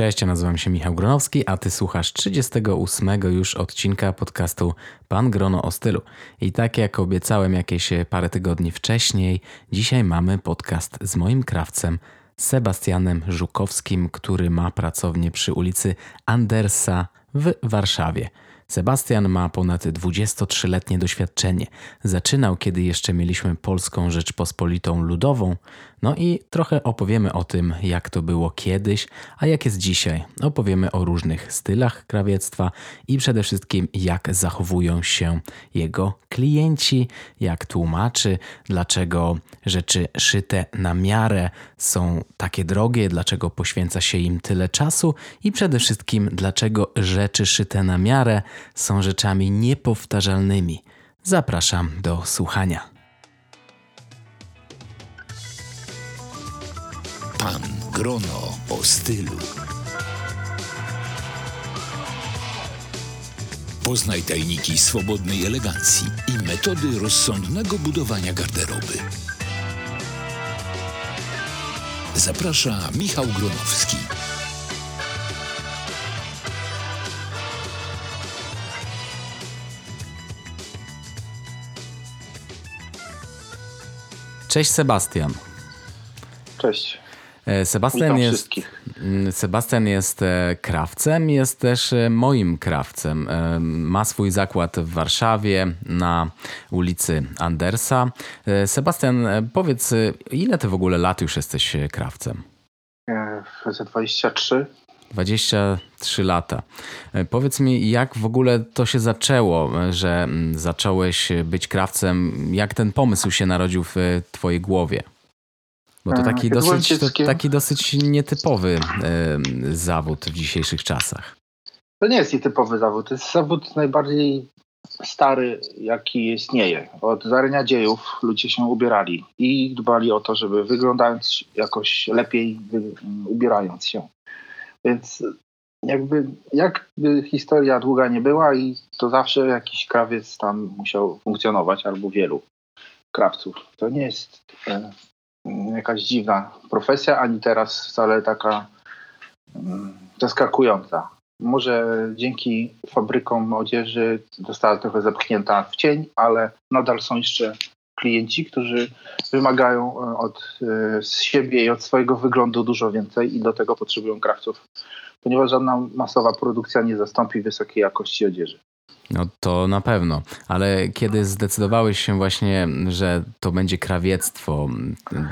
Cześć, ja nazywam się Michał Gronowski, a ty słuchasz 38 już odcinka podcastu Pan Grono o stylu. I tak jak obiecałem jakieś parę tygodni wcześniej, dzisiaj mamy podcast z moim krawcem Sebastianem Żukowskim, który ma pracownię przy ulicy Andersa w Warszawie. Sebastian ma ponad 23-letnie doświadczenie. Zaczynał, kiedy jeszcze mieliśmy Polską Rzeczpospolitą Ludową. No i trochę opowiemy o tym, jak to było kiedyś, a jak jest dzisiaj. Opowiemy o różnych stylach krawiectwa i przede wszystkim, jak zachowują się jego klienci, jak tłumaczy, dlaczego rzeczy szyte na miarę są takie drogie, dlaczego poświęca się im tyle czasu i przede wszystkim, dlaczego rzeczy szyte na miarę są rzeczami niepowtarzalnymi. Zapraszam do słuchania. Pan Grono o stylu. Poznaj tajniki swobodnej elegancji i metody rozsądnego budowania garderoby. Zaprasza Michał Gronowski. Cześć Sebastian. Cześć. E, Sebastian Witam jest, wszystkich. Sebastian jest e, krawcem, jest też e, moim krawcem. Ma swój zakład w Warszawie na ulicy Andersa. Sebastian, powiedz, ile ty w ogóle lat już jesteś krawcem? Za 23. 23 lata. E, Powiedz mi, jak w ogóle to się zaczęło, e, że mm, zacząłeś być krawcem? Jak ten pomysł się narodził w e, twojej głowie? Bo to E, taki dosyć, to taki dosyć nietypowy e, zawód w dzisiejszych czasach. To nie jest nietypowy zawód. To jest zawód najbardziej stary, jaki istnieje. Od zarania dziejów ludzie się ubierali i dbali o to, żeby wyglądając jakoś lepiej, wy, ubierając się. Więc jakby, jakby historia długa nie była i to zawsze jakiś krawiec tam musiał funkcjonować, albo wielu krawców. To nie jest e, jakaś dziwna profesja, ani teraz wcale taka mm, zaskakująca. Może dzięki fabrykom odzieży została trochę zepchnięta w cień, ale nadal są jeszcze klienci, którzy wymagają e, od e, z siebie i od swojego wyglądu dużo więcej i do tego potrzebują krawców, ponieważ żadna masowa produkcja nie zastąpi wysokiej jakości odzieży. No to na pewno, ale kiedy zdecydowałeś się właśnie, że to będzie krawiectwo,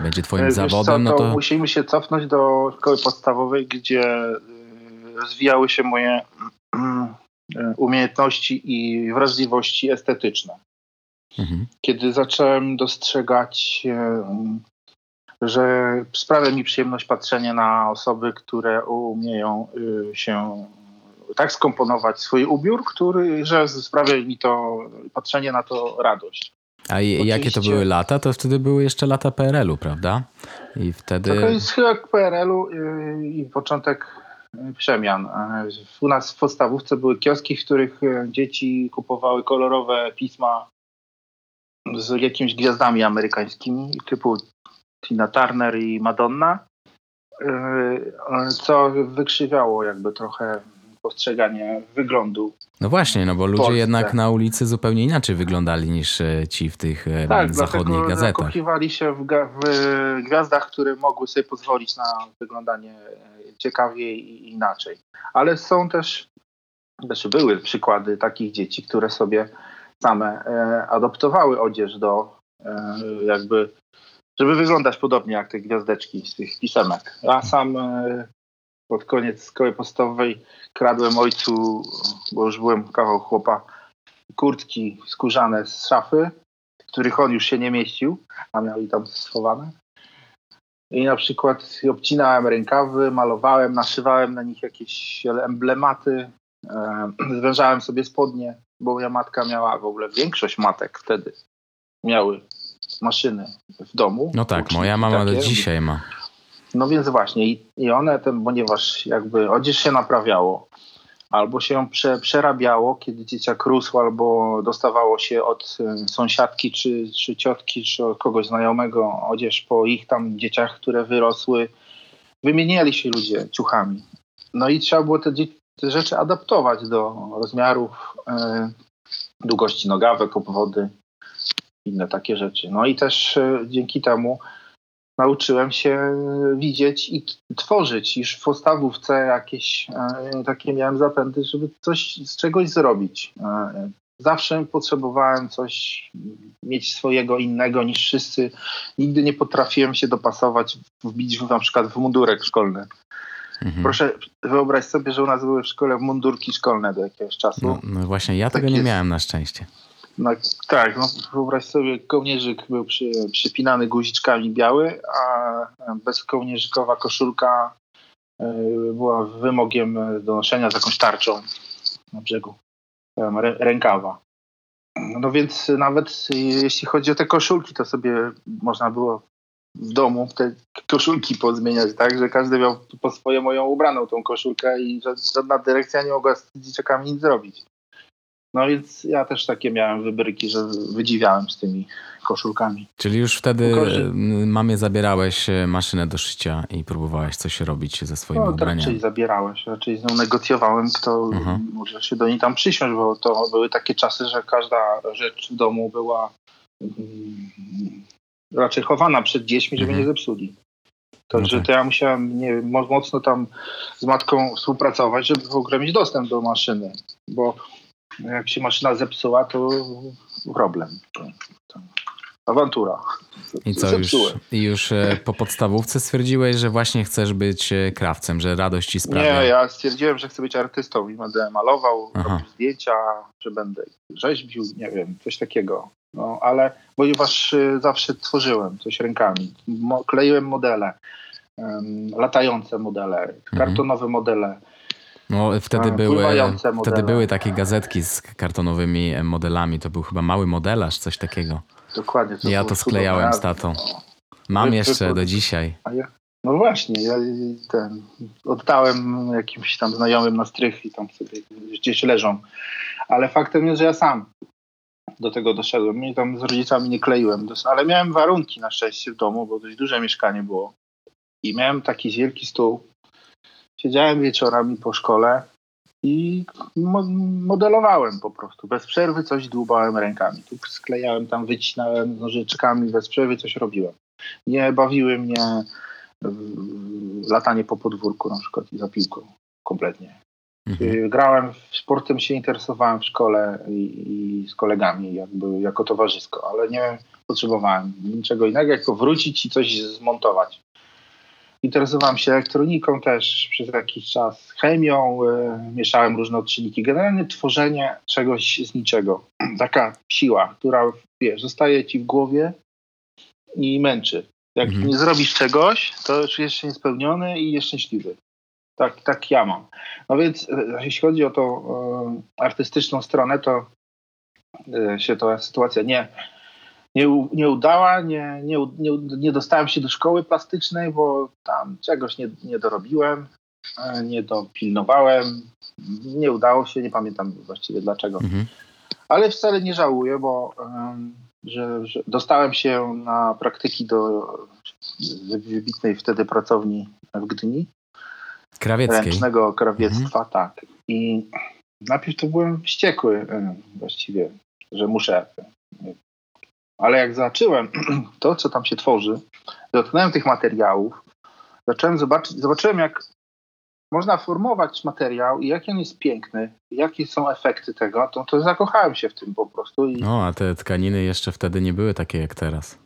będzie twoim E, Wiesz zawodem, co, no to musimy się cofnąć do szkoły podstawowej, gdzie rozwijały się moje mm, umiejętności i wrażliwości estetyczne. Mhm. Kiedy zacząłem dostrzegać, y, że sprawia mi przyjemność patrzenie na osoby, które umieją y, się tak skomponować swój ubiór, który, że sprawia mi to patrzenie na to radość. A i- jakie to Oczywiście. były lata? To wtedy były jeszcze lata PRL-u, prawda? I wtedy... To jest chyba PRL-u y, i początek y, przemian. Y, U nas w podstawówce były kioski, w których dzieci kupowały kolorowe pisma z jakimiś gwiazdami amerykańskimi, typu Tina Turner i Madonna, y, co wykrzywiało jakby trochę postrzeganie wyglądu No właśnie, no bo ludzie jednak na ulicy zupełnie inaczej wyglądali niż e, ci w tych e, Tak, zachodnich gazetach. zakochiwali się w, w gwiazdach, które mogły sobie pozwolić na wyglądanie ciekawiej i inaczej. Ale są też, znaczy były przykłady takich dzieci, które sobie same e, adoptowały odzież do e, jakby, żeby wyglądać podobnie jak te gwiazdeczki z tych pisemek. Ja sam e, pod koniec szkoły podstawowej kradłem ojcu, bo już byłem kawał chłopa, kurtki skórzane z szafy, których on już się nie mieścił, a miał i tam schowane. I na przykład obcinałem rękawy, malowałem, naszywałem na nich jakieś emblematy, zwężałem sobie spodnie, bo moja matka miała w ogóle większość matek wtedy miały maszyny w domu. No tak, moja mama do dzisiaj ma. No więc właśnie i, i one, ten, ponieważ jakby odzież się naprawiało, albo się ją prze, przerabiało, kiedy dzieciak rósł, albo dostawało się od y, sąsiadki, czy, czy ciotki, czy od kogoś znajomego odzież po ich tam dzieciach, które wyrosły. Wymieniali się ludzie ciuchami. no i trzeba było te, te rzeczy adaptować do rozmiarów, e, długości nogawek, obwody, inne takie rzeczy. No i też e, dzięki temu nauczyłem się widzieć i tworzyć. Już w podstawówce jakieś e, takie miałem zapędy, żeby coś z czegoś zrobić. Zawsze potrzebowałem coś, mieć swojego innego niż wszyscy. Nigdy nie potrafiłem się dopasować, wbić w, na przykład w mundurek szkolny. Mhm. Proszę wyobraź sobie, że u nas były w szkole mundurki szkolne do jakiegoś czasu. No, no właśnie, ja tego nie miałem na szczęście. No, tak, no, wyobraź sobie, kołnierzyk był przy, przypinany guziczkami biały, a bezkołnierzykowa koszulka y, była wymogiem do noszenia z jakąś tarczą na brzegu, tam, rękawa. No więc nawet jeśli chodzi o te koszulki, to sobie można było w domu te koszulki pozmieniać, tak, że każdy miał po swojemu ją ubraną tą koszulkę i żadna dyrekcja nie mogła z dzieciakami nic zrobić. No więc ja też takie miałem wybryki, że wydziwiałem z tymi koszulkami. Czyli już wtedy Korzy... mamie zabierałeś e, maszynę do szycia i próbowałeś coś robić ze swoimi no, ubraniami? raczej zabierałeś, raczej z nią negocjowałem, kto uh-huh. może się do niej tam przysiąść, bo to były takie czasy, że każda rzecz w domu była mm, raczej chowana przed dziećmi, żeby uh-huh. nie zepsuli. Także tak. to ja musiałem nie, mocno tam z matką współpracować, żeby w ogóle mieć dostęp do maszyny, bo jak się maszyna zepsuła, to problem. To, to awantura. I co, już, już e, po podstawówce stwierdziłeś, że właśnie chcesz być e, krawcem, że radość ci sprawia? Nie, ja stwierdziłem, że chcę być artystą i będę malował, robił zdjęcia, że będę rzeźbił, nie wiem, coś takiego. No, ale ponieważ e, zawsze tworzyłem coś rękami, kleiłem modele, um, latające modele, mhm. kartonowe modele, no, wtedy były, wtedy były takie gazetki z kartonowymi modelami. To był chyba mały modelarz, coś takiego. Dokładnie. To ja to sklejałem z tatą. Mam jeszcze do dzisiaj. No właśnie, ja ten, oddałem jakimś tam znajomym na strych i tam sobie gdzieś leżą. Ale faktem jest, że ja sam do tego doszedłem. I tam z rodzicami nie kleiłem. Ale miałem warunki na szczęście w domu, bo dość duże mieszkanie było. I miałem taki wielki stół Siedziałem wieczorami po szkole i modelowałem po prostu. Bez przerwy coś dłubałem rękami. Tu sklejałem, tam wycinałem nożyczkami, bez przerwy coś robiłem. Nie bawiły mnie latanie po podwórku na przykład i za piłką kompletnie. Mhm. Y, grałem, sportem się interesowałem w szkole i, i, z kolegami jakby jako towarzysko, ale nie potrzebowałem niczego innego, jak wrócić i coś zmontować. Interesowałem się elektroniką też przez jakiś czas, chemią, y, mieszałem różne odczynniki. Generalnie tworzenie czegoś z niczego. Taka siła, która wiesz, zostaje ci w głowie i męczy. Jak mhm. nie zrobisz czegoś, to czujesz się niespełniony i jest szczęśliwy. Tak, tak ja mam. No więc e, jeśli chodzi o tą y, artystyczną stronę, to y, się ta sytuacja nie nie, nie udała, nie, nie, nie, nie dostałem się do szkoły plastycznej, bo tam czegoś nie, nie dorobiłem, e, nie dopilnowałem, nie udało się, nie pamiętam właściwie dlaczego. Mhm. Ale wcale nie żałuję, bo że, że dostałem się na praktyki do wybitnej wtedy pracowni w Gdyni. Krawieckiej. Ręcznego krawiectwa, mhm. tak. I najpierw to byłem wściekły właściwie, że muszę ale jak zobaczyłem to, co tam się tworzy, dotknąłem tych materiałów, zacząłem zobaczyć, zobaczyłem, jak można formować materiał i jaki on jest piękny, jakie są efekty tego, to, to zakochałem się w tym po prostu. I... No, a te tkaniny jeszcze wtedy nie były takie jak teraz.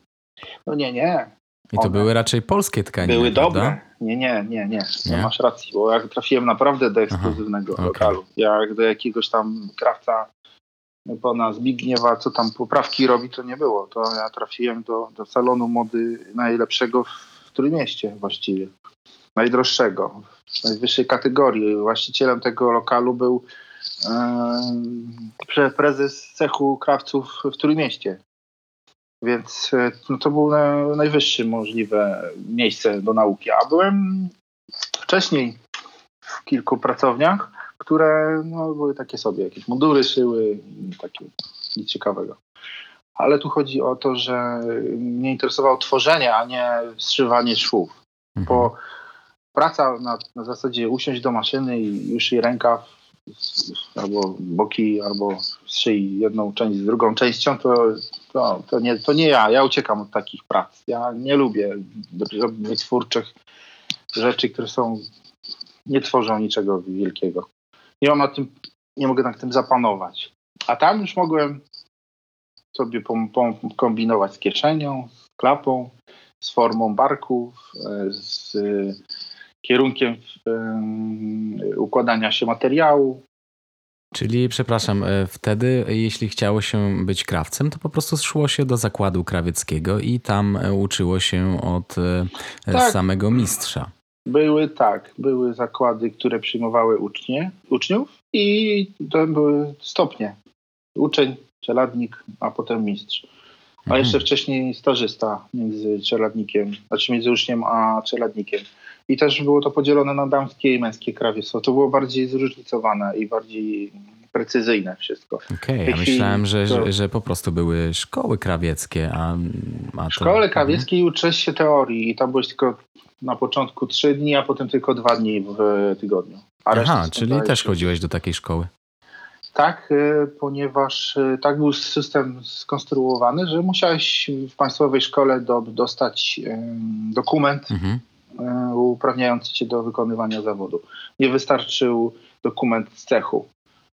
No nie, nie. I to One były raczej polskie tkaniny, Były prawda? dobre. Nie, nie, nie, nie. nie? Masz rację, bo ja trafiłem naprawdę do ekskluzywnego Aha, lokalu. Okay. Jak do jakiegoś tam krawca pana Zbigniewa, co tam poprawki robi, to nie było. To ja trafiłem do, do salonu mody najlepszego w Trójmieście właściwie. Najdroższego, najwyższej kategorii. Właścicielem tego lokalu był e, prezes cechu krawców w Trójmieście. Więc e, no, to było na, najwyższe możliwe miejsce do nauki. A byłem wcześniej w kilku pracowniach, które no, były takie sobie, jakieś mundury szyły, takie nic ciekawego. Ale tu chodzi o to, że mnie interesowało tworzenie, a nie zszywanie szwów. Mhm. Bo praca na, na zasadzie usiąść do maszyny i już jej rękaw albo boki, albo szyi jedną część z drugą częścią, to, to, to, nie, to nie ja. Ja uciekam od takich prac. Ja nie lubię robić twórczych rzeczy, które są nie tworzą niczego wielkiego. Nie mam na tym, nie mogę nad tym zapanować. A tam już mogłem sobie pom, pom, kombinować z kieszenią, z klapą, z formą barków, e, z kierunkiem układania się materiału. Czyli, przepraszam, e, wtedy, jeśli chciało się być krawcem, to po prostu szło się do zakładu krawieckiego i tam e, uczyło się od tak. samego mistrza. Były tak, były zakłady, które przyjmowały ucznie, uczniów i to były stopnie. Uczeń, czeladnik, a potem mistrz. A mhm. jeszcze wcześniej stażysta między czeladnikiem, znaczy między uczniem a czeladnikiem. I też było to podzielone na damskie i męskie krawiectwo. To było bardziej zróżnicowane i bardziej precyzyjne wszystko. Okej, okay, ja myślałem, że, to... że, że, po prostu były szkoły krawieckie, a, a to... Mhm. krawieckie i uczyłeś się teorii i tam byłeś tylko na początku trzy dni, a potem tylko dwa dni w tygodniu. Aha, czyli też chodziłeś do takiej szkoły. Tak, y, ponieważ y, tak był system skonstruowany, że musiałeś w państwowej szkole do, dostać dokument mhm. Y, uprawniający cię do wykonywania zawodu. Nie wystarczył dokument z cechu.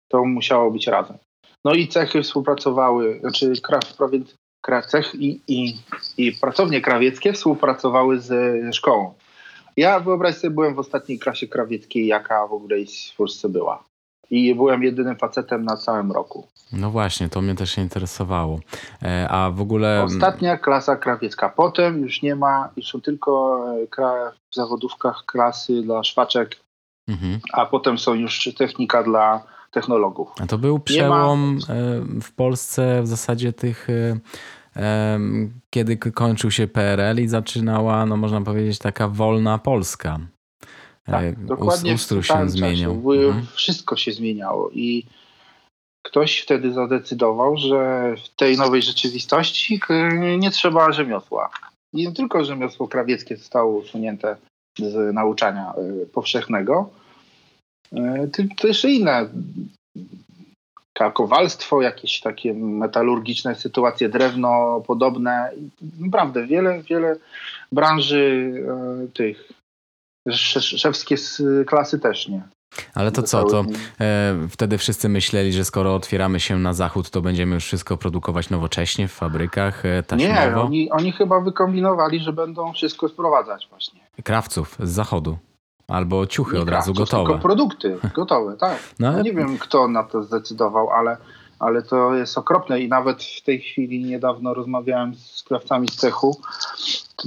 To musiało być razem. No i cechy współpracowały, znaczy prawie cech i, i, i pracownie krawieckie współpracowały z szkołą. Ja wyobraź sobie, byłem w ostatniej klasie krawieckiej, jaka w ogóle w Polsce była. I byłem jedynym facetem na całym roku. No właśnie, to mnie też się interesowało. E, a w ogóle. Ostatnia klasa krawiecka. Potem już nie ma, już są tylko e, w zawodówkach klasy dla szwaczek, mhm. a potem są już technika dla technologów. A to był przełom ma... E, w Polsce w zasadzie tych kiedy kończył się PRL i zaczynała, no można powiedzieć, taka wolna Polska. Tak, e, dokładnie Ustrój się zmieniał. Mhm. Wszystko się zmieniało i ktoś wtedy zadecydował, że w tej nowej rzeczywistości nie trzeba rzemiosła. Nie tylko rzemiosło krawieckie zostało usunięte z nauczania e, powszechnego, e, to jeszcze inne kowalstwo, jakieś takie metalurgiczne sytuacje, drewno podobne. Naprawdę wiele, wiele branży e, tych szewskie klasy też nie. Ale to co, to e, wtedy wszyscy myśleli, że skoro otwieramy się na zachód, to będziemy już wszystko produkować nowocześnie w fabrykach e, taśmowo? Nie, oni, oni chyba wykombinowali, że będą wszystko sprowadzać właśnie. Krawców z zachodu. Albo ciuchy nie od razu gotowe. Tylko produkty gotowe, tak. No, nie wiem, kto na to zdecydował, ale, ale to jest okropne i nawet w tej chwili niedawno rozmawiałem z krawcami z cechu,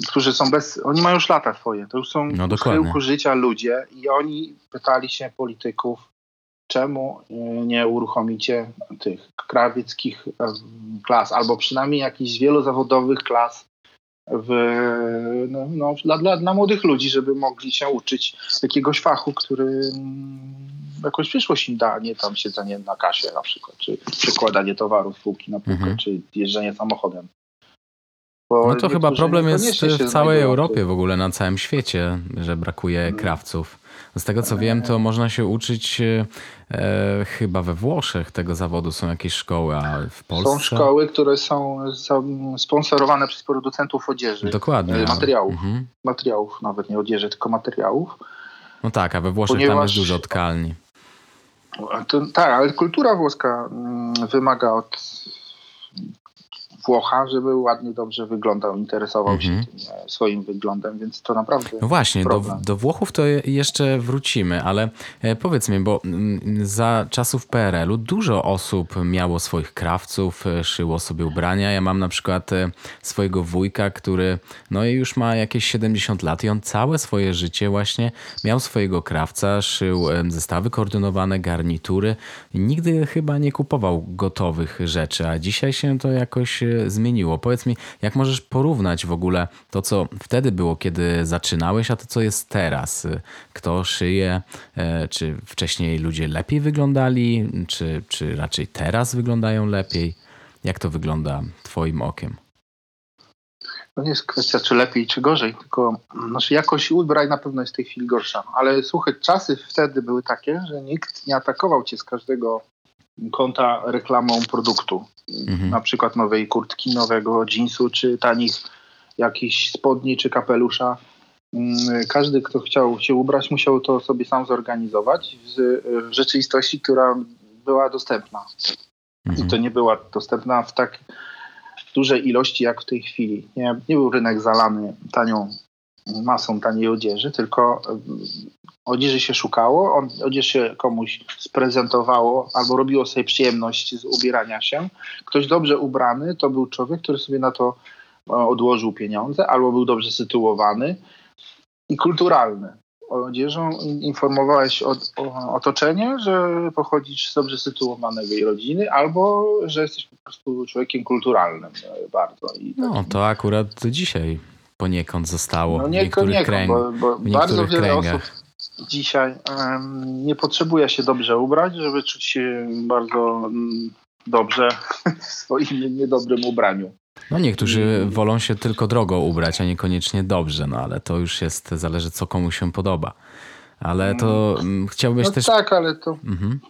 którzy są bez... Oni mają już lata swoje. To już są no, w schyłku życia ludzie i oni pytali się polityków, czemu y, nie uruchomicie tych krawieckich y, klas, albo przynajmniej jakichś wielozawodowych klas w, no, no, dla, dla, dla młodych ludzi, żeby mogli się uczyć jakiegoś fachu, który mm, jakąś przyszłość im da, nie tam siedzenie na kasie na przykład, czy przekładanie towarów z półki na półkę, mhm. czy jeżdżenie samochodem. Bo no to chyba problem jest w całej Europie w ogóle, na całym świecie, że brakuje mhm. krawców. Z tego co wiem, to można się uczyć e, e, chyba we Włoszech tego zawodu. Są jakieś szkoły, a w Polsce? Są szkoły, które są, sponsorowane przez producentów odzieży. Dokładnie. E, materiałów. Mhm. Materiałów, nawet nie odzieży, tylko materiałów. No tak, a we Włoszech Ponieważ... tam jest dużo tkalni. To, tak, ale kultura włoska mm, wymaga od Włocha, żeby ładnie, dobrze wyglądał, interesował się mhm. tym, e, swoim wyglądem, więc to naprawdę. No właśnie, do, do, Włochów to jeszcze wrócimy, ale e, powiedz mi, bo mm, za czasów PRL-u dużo osób miało swoich krawców, e, szyło sobie ubrania. Ja mam na przykład swojego wujka, który no już ma jakieś 70 lat i on całe swoje życie właśnie miał swojego krawca, szył zestawy koordynowane, garnitury. Nigdy chyba nie kupował gotowych rzeczy, a dzisiaj się to jakoś zmieniło. Powiedz mi, jak możesz porównać w ogóle to, co wtedy było, kiedy zaczynałeś, a to, co jest teraz? Kto szyje? E, czy wcześniej ludzie lepiej wyglądali, czy, czy raczej teraz wyglądają lepiej? Jak to wygląda Twoim okiem? to nie jest kwestia czy lepiej, czy gorzej, tylko znaczy jakość ubrań na pewno jest w tej chwili gorsza. Ale słuchaj, czasy wtedy były takie, że nikt nie atakował cię z każdego kąta reklamą produktu. Mhm. Na przykład nowej kurtki, nowego jeansu, czy tanich jakichś spodni, czy kapelusza. Mm, Każdy, kto chciał się ubrać, musiał to sobie sam zorganizować w, w rzeczywistości, która była dostępna. I Mhm. to nie była dostępna w tak dużej ilości jak w tej chwili. Nie, nie był rynek zalany tanią masą taniej odzieży, tylko odzieży się szukało, odzież się komuś sprezentowało albo robiło sobie przyjemność z ubierania się. Ktoś dobrze ubrany to był człowiek, który sobie na to e, odłożył pieniądze, albo był dobrze sytuowany i kulturalny. Odzieżą in- informowałeś o, o otoczenie, że pochodzisz z dobrze sytuowanej rodziny, albo że jesteś po prostu człowiekiem kulturalnym e, bardzo. I No to akurat dzisiaj poniekąd zostało no w nie, niektórych nie, kręgach. bo, bo w bardzo niektórych wiele kręgach. osób dzisiaj em, nie potrzebuje się dobrze ubrać, żeby czuć się bardzo mm, dobrze w swoim niedobrym ubraniu. No niektórzy wolą się tylko drogo ubrać, a niekoniecznie dobrze, no ale to już jest, zależy co komu się podoba. Ale to mm, chciałbyś No też... tak, ale to Mhm.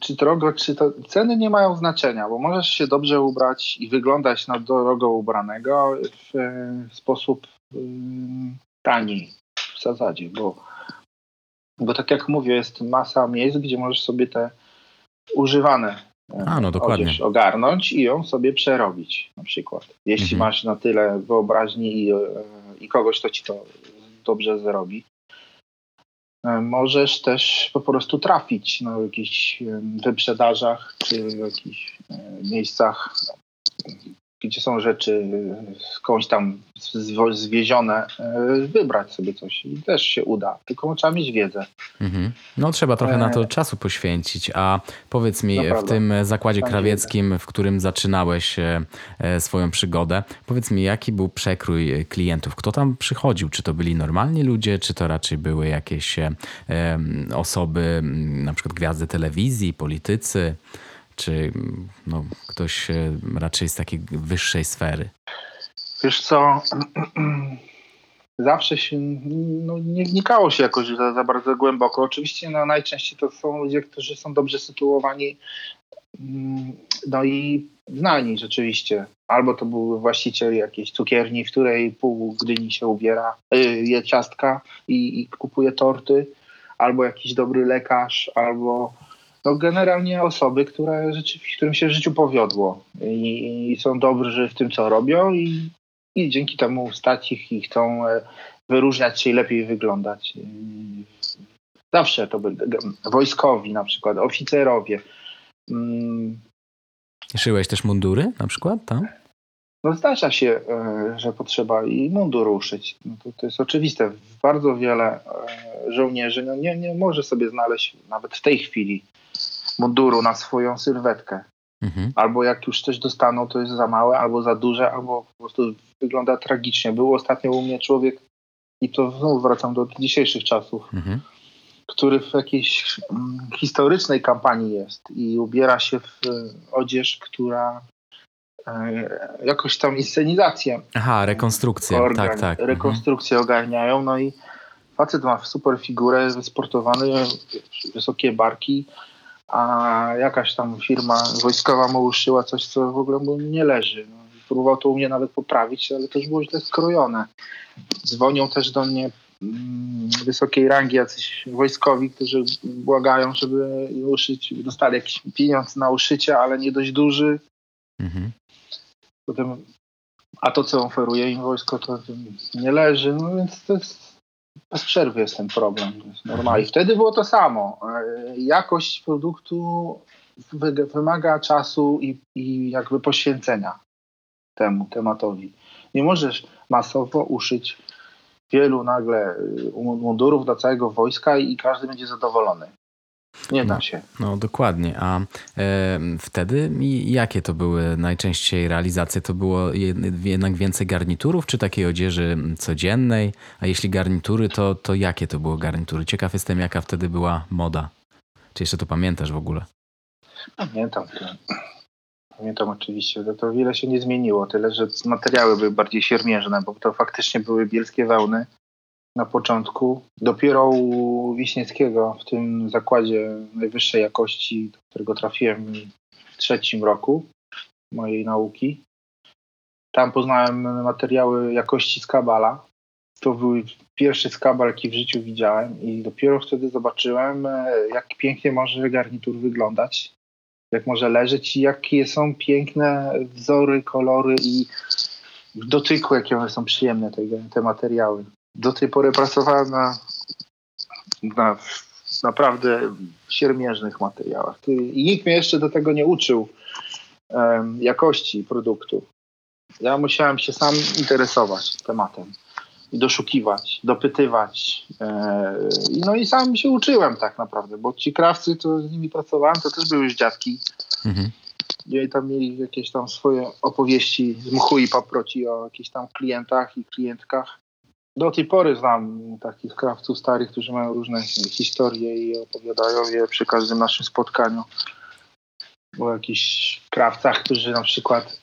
Czy drogo, czy to ceny nie mają znaczenia, bo możesz się dobrze ubrać i wyglądać na drogo ubranego w e, sposób ym, tani w zasadzie, bo, bo tak jak mówię, jest masa miejsc, gdzie możesz sobie te używane e, A, no dokładnie. odzież ogarnąć i ją sobie przerobić na przykład. Jeśli Mhm. masz na tyle wyobraźni i, i kogoś, kto ci to dobrze zrobi, Możesz też po prostu trafić na jakichś em, wyprzedażach czy w jakichś e, miejscach, gdzie są rzeczy e, skądś tam zwiezione, e, wybrać sobie coś i też się uda. Tylko trzeba mieć wiedzę. Mhm. No trzeba trochę na to E, czasu poświęcić. A powiedz mi, w Naprawdę. tym zakładzie krawieckim, w którym zaczynałeś e, e, swoją przygodę, powiedz mi, jaki był przekrój klientów? Kto tam przychodził? Czy to byli normalni ludzie, czy to raczej były jakieś osoby, na przykład gwiazdy telewizji, politycy, czy no, ktoś e, raczej z takiej wyższej sfery? Wiesz co, zawsze się no, nie wnikało się jakoś za, za bardzo głęboko. Oczywiście no, najczęściej to są ludzie, którzy są dobrze sytuowani mm, no i znani rzeczywiście. Albo to był właściciel jakiejś cukierni, w której pół Gdyni się ubiera, y, je ciastka i, i kupuje torty, albo jakiś dobry lekarz, albo no generalnie osoby, które rzeczywiście, którym się w życiu powiodło i, i są dobrzy w tym, co robią i, i dzięki temu stać ich i chcą e, wyróżniać się i lepiej wyglądać. Zawsze to byli wojskowi na przykład, oficerowie. Mm, Szyłeś też mundury na przykład tam? No zdarza się, e, że potrzeba i mundur ruszyć. No to, to jest oczywiste. Bardzo wiele e, żołnierzy no nie, nie może sobie znaleźć nawet w tej chwili munduru na swoją sylwetkę. Mhm. Albo jak już coś dostaną, to jest za małe, albo za duże, albo po prostu wygląda tragicznie. Był ostatnio u mnie człowiek, i to znowu wracam do dzisiejszych czasów, Mhm. który w jakiejś mm, historycznej kampanii jest i ubiera się w e, odzież, która jakoś tam inscenizację Aha, rekonstrukcja, organ- tak, tak. Mhm. rekonstrukcję ogarniają. No i facet ma super figurę, wysportowany, wysokie barki, a jakaś tam firma wojskowa mu uszyła coś, co w ogóle mu nie leży. No, próbował to u mnie nawet poprawić, ale też było źle skrojone. Dzwonią też do mnie mm, wysokiej rangi jacyś wojskowi, którzy błagają, żeby uszyć, dostali jakiś pieniądz na uszycie, ale nie dość duży. Mhm. Potem, a to, co oferuje im wojsko, to nie leży, no więc to jest bez przerwy jest ten problem. To jest normalne. I wtedy było to samo. E, Jakość produktu wy- wymaga czasu i, i jakby poświęcenia temu tematowi. Nie możesz masowo uszyć wielu nagle y, mundurów dla całego wojska i każdy będzie zadowolony. Nie da No. się. No dokładnie. A e, wtedy jakie to były najczęściej realizacje? To było jed- jednak więcej garniturów, czy takiej odzieży codziennej? A jeśli garnitury, to, to jakie to były garnitury? Ciekaw jestem, jaka wtedy była moda. Czy jeszcze to pamiętasz w ogóle? Pamiętam. Pamiętam oczywiście, to, to wiele się nie zmieniło, tyle że materiały były bardziej siermiężne, bo to faktycznie były bielskie wełny na początku. Dopiero u Wiśniewskiego w tym zakładzie najwyższej jakości, do którego trafiłem w trzecim roku mojej nauki, tam poznałem materiały jakości skabala. To był pierwszy skabal, jaki w życiu widziałem i dopiero wtedy zobaczyłem, e, jak pięknie może garnitur wyglądać, jak może leżeć i jakie są piękne wzory, kolory i w dotyku, jakie one są przyjemne, te, te materiały. Do tej pory pracowałem na, na naprawdę siermiężnych materiałach. I nikt mnie jeszcze do tego nie uczył um, jakości produktu. Ja musiałem się sam interesować tematem i doszukiwać, dopytywać. E, no i sam się uczyłem tak naprawdę, bo ci krawcy, to z nimi pracowałem, to też były już dziadki. Mhm. I tam mieli jakieś tam swoje opowieści z mchu i paproci o jakichś tam klientach i klientkach. Do tej pory znam takich krawców starych, którzy mają różne historie i opowiadają je przy każdym naszym spotkaniu. O jakichś krawcach, którzy na przykład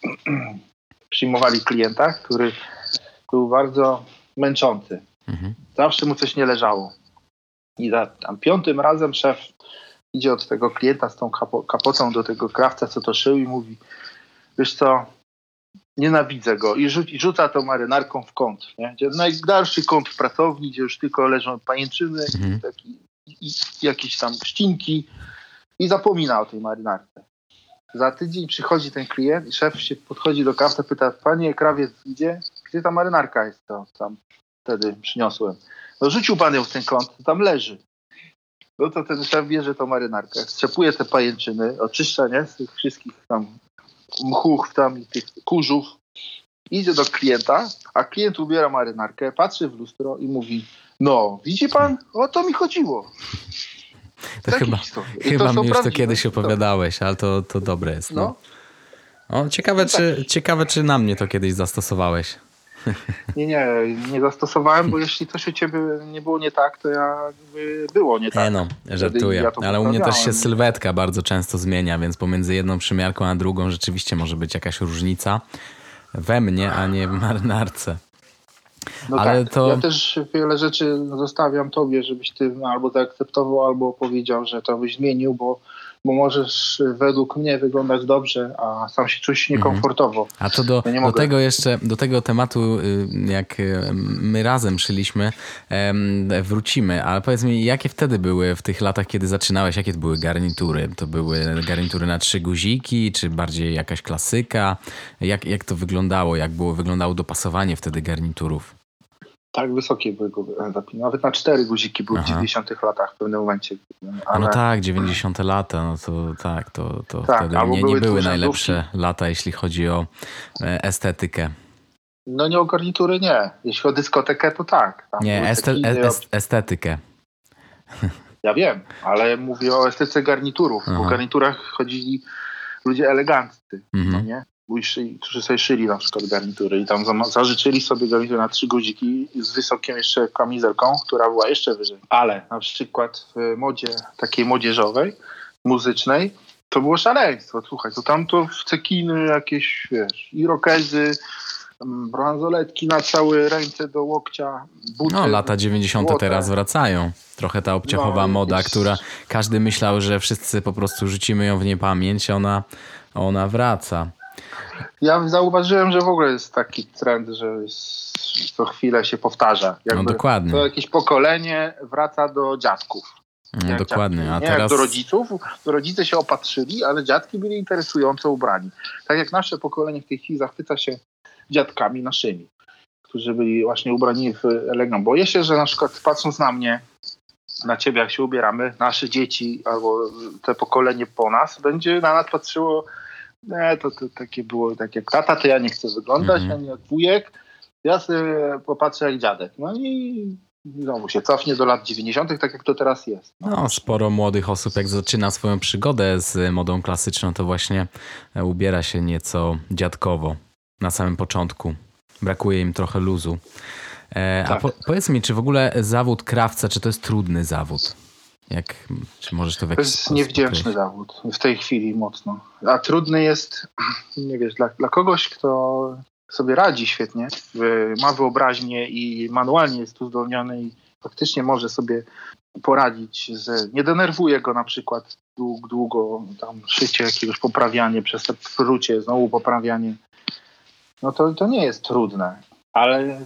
przyjmowali klienta, który był bardzo męczący. Mhm. Zawsze mu coś nie leżało. I za, tam piątym razem szef idzie od tego klienta z tą kapo, kapocą do tego krawca, co to szył i mówi, wiesz co, nienawidzę go i, rzu i rzuca tą marynarką w kąt. Nie? Gdzie najdalszy kąt w pracowni, gdzie już tylko leżą pajęczyny mhm. taki, i, jakieś tam ścinki i zapomina o tej marynarce. Za tydzień przychodzi ten klient i szef się podchodzi do kawca, pyta, panie krawiec, gdzie? Gdzie ta marynarka jest, to tam wtedy przyniosłem. No rzucił pan ją w ten kąt, tam leży. No to ten szef bierze tą marynarkę, strzepuje te pajęczyny, oczyszcza, nie, z tych wszystkich tam mchuch tam i tych kurzów. Idzie do klienta, a klient ubiera marynarkę, patrzy w lustro i mówi, no, widzi pan, o to mi chodziło. To chyba, chyba mi już to kiedyś opowiadałeś, ale to, to dobre jest. No. no. O, ciekawe, no czy, tak. ciekawe, czy na mnie to kiedyś zastosowałeś. Nie, nie, nie zastosowałem, bo jeśli coś u ciebie nie było nie tak, to ja było nie tak. Nie no, żartuję. Ja ale u mnie też się sylwetka bardzo często zmienia, więc pomiędzy jedną przymiarką a drugą rzeczywiście może być jakaś różnica we mnie, a nie w marynarce. No Ale tak. to... Ja też wiele rzeczy zostawiam tobie, żebyś ty albo zaakceptował, albo powiedział, że to byś zmienił, bo, bo możesz według mnie wyglądać dobrze, a sam się czuć mhm. niekomfortowo. A to do, ja do tego jeszcze, do tego tematu, y, jak y, my razem szyliśmy, wrócimy. Ale powiedz mi, jakie wtedy były w tych latach, kiedy zaczynałeś, jakie to były garnitury? To były garnitury na trzy guziki, czy bardziej jakaś klasyka? Jak, jak to wyglądało? Jak było wyglądało dopasowanie wtedy garniturów? Tak wysokie były zapiny. Nawet na cztery guziki były Aha. w 90 latach w pewnym momencie. Ale... No tak, 90 lata, no to tak, to, to tak, wtedy nie, nie były najlepsze lata, jeśli chodzi o e, estetykę. No nie o garnitury nie. Jeśli o dyskotekę, to tak. Tam nie, este, est, estetykę. Ja wiem, ale mówię o estetyce garniturów. Aha. Po garniturach chodzili ludzie eleganccy, mhm. No nie? którzy sobie szyli na przykład garnitury i tam zażyczyli sobie garnitury na trzy guziki z wysokim jeszcze kamizelką, która była jeszcze wyżej. Ale na przykład w modzie takiej młodzieżowej, muzycznej, to było szaleństwo. Słuchaj, to tam to w cekiny jakieś, wiesz, irokezy, mm, bransoletki na całe ręce do łokcia, buty. No, lata 90. Złote. teraz wracają. Trochę ta obciachowa no, moda, jest... która każdy myślał, że wszyscy po prostu rzucimy ją w niepamięć, ona, ona wraca. Ja zauważyłem, że w ogóle jest taki trend, że co chwilę się powtarza. No, Jakby no dokładnie. To jakieś pokolenie wraca do dziadków. No, dokładnie. A nie teraz... do rodziców. Rodzice się opatrzyli, ale dziadki byli interesująco ubrani. Tak jak nasze pokolenie w tej chwili zachwyca się dziadkami naszymi, którzy byli właśnie ubrani w elegancko. Boję się, że na przykład patrząc na mnie, na ciebie, jak się ubieramy, nasze dzieci albo te pokolenie po nas, będzie na nas patrzyło nie, to, to takie było, tak jak tata, to ja nie chcę wyglądać, -hmm. ani jak wujek. Ja sobie popatrzę jak dziadek. No i znowu się cofnie do lat 90., tak jak to teraz jest. No. no. sporo młodych osób, jak zaczyna swoją przygodę z modą klasyczną, to właśnie ubiera się nieco dziadkowo na samym początku. Brakuje im trochę luzu. E, tak. A po, powiedz mi, czy w ogóle zawód krawca, czy to jest trudny zawód? Jak, czy możesz to w To jest niewdzięczny zawód w tej chwili mocno. A trudny jest, nie wiesz, dla, dla kogoś, kto sobie radzi świetnie, ma wyobraźnię i manualnie jest uzdolniony i faktycznie może sobie poradzić, że nie denerwuje go na przykład długo, długo tam szycie jakiegoś poprawianie, przez te prucie, znowu poprawianie. No to, to nie jest trudne, ale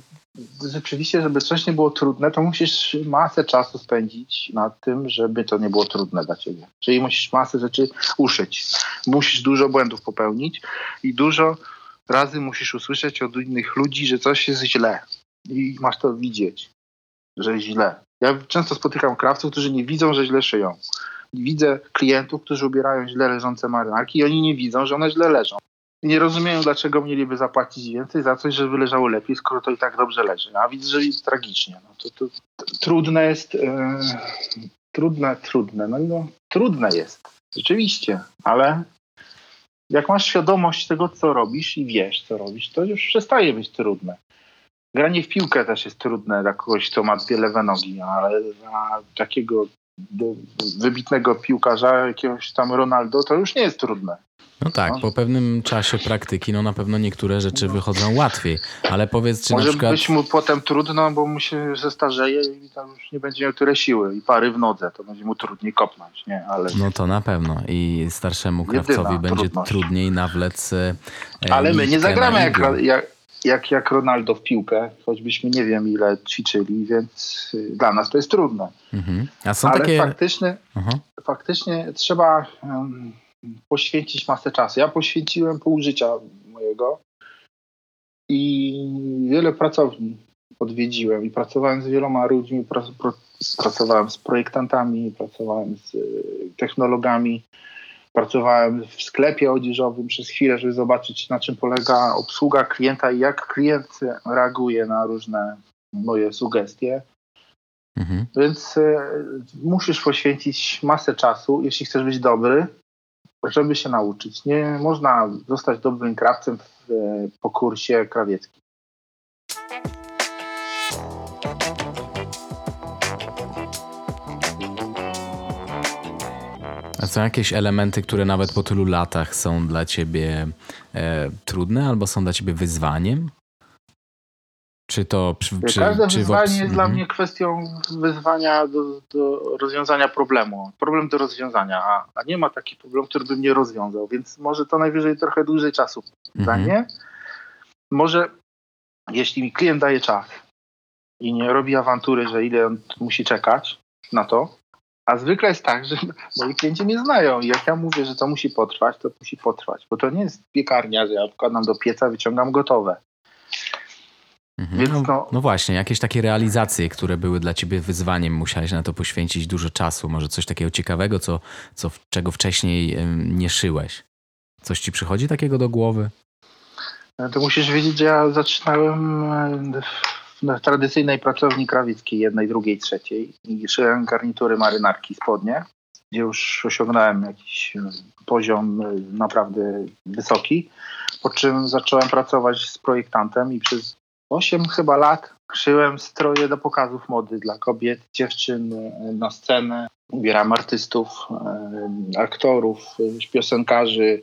rzeczywiście, żeby coś nie było trudne, to musisz masę czasu spędzić nad tym, żeby to nie było trudne dla ciebie. Czyli musisz masę rzeczy uszyć. Musisz dużo błędów popełnić i dużo razy musisz usłyszeć od innych ludzi, że coś jest źle. I masz to widzieć, że źle. Ja często spotykam krawców, którzy nie widzą, że źle szyją. Widzę klientów, którzy ubierają źle leżące marynarki i oni nie widzą, że one źle leżą. Nie rozumieją, dlaczego mieliby zapłacić więcej za coś, żeby leżało lepiej, skoro to i tak dobrze leży. A widzę, że jest tragicznie. No to, to, to trudne jest. e, trudne, trudne. No, no, trudne jest. Rzeczywiście, ale jak masz świadomość tego, co robisz i wiesz, co robisz, to już przestaje być trudne. Granie w piłkę też jest trudne dla kogoś, kto ma dwie lewe nogi, ale dla takiego wybitnego piłkarza, jakiegoś tam Ronaldo, to już nie jest trudne. No tak, po pewnym czasie praktyki, no na pewno niektóre rzeczy wychodzą łatwiej, ale powiedz, czy Może na przykład... być mu potem trudno, bo mu się zestarzeje i tam już nie będzie miał tyle siły i pary w nodze, to będzie mu trudniej kopnąć, nie? Ale, No to na pewno i starszemu Jedyna krawcowi będzie trudność. trudniej nawlec e, ale my nie zagramy jak, jak, jak, jak Ronaldo w piłkę, choćbyśmy nie wiem ile ćwiczyli, więc y, dla nas to jest trudne. Mhm. A są ale takie... faktycznie, Aha. faktycznie trzeba em, poświęcić masę czasu. Ja poświęciłem pół życia mojego i wiele pracowni odwiedziłem i pracowałem z wieloma ludźmi, pra, pracowałem z projektantami, pracowałem z y, technologami, pracowałem w sklepie odzieżowym przez chwilę, żeby zobaczyć na czym polega obsługa klienta i jak klient reaguje na różne moje sugestie. Mhm. Więc e, musisz poświęcić masę czasu, jeśli chcesz być dobry, żeby się nauczyć. Nie można zostać dobrym krawcem w, e, po kursie krawieckim. A są jakieś elementy, które nawet po tylu latach są dla ciebie e, trudne albo są dla ciebie wyzwaniem? Czy to... Czy, czy, Każde czy wyzwanie jest dla Mhm. mnie kwestią wyzwania do, do rozwiązania problemu. Problem do rozwiązania, a, a nie ma takich problemów, który bym nie rozwiązał, więc może to najwyżej trochę dłużej czasu Mhm. zdanie. Może jeśli mi klient daje czas i nie robi awantury, że ile on musi czekać na to, a zwykle jest tak, że moi klienci mnie znają i jak ja mówię, że to musi potrwać, to musi potrwać, bo to nie jest piekarnia, że ja wkładam do pieca, wyciągam gotowe. Mhm. Więc No, no- no właśnie, jakieś takie realizacje, które były dla ciebie wyzwaniem, musiałeś na to poświęcić dużo czasu. Może coś takiego ciekawego, co, co, czego wcześniej nie szyłeś. Coś ci przychodzi takiego do głowy? No To musisz wiedzieć, że ja zaczynałem e, w- tradycyjnej pracowni krawieckiej, jednej, drugiej, trzeciej i szyłem garnitury marynarki spodnie, gdzie już osiągnąłem jakiś e, poziom e, naprawdę wysoki, po czym zacząłem pracować z projektantem i przez 8 chyba lat szyłem stroje do pokazów mody dla kobiet, dziewczyn e, na scenę. Ubierałem artystów, e, aktorów, e, piosenkarzy,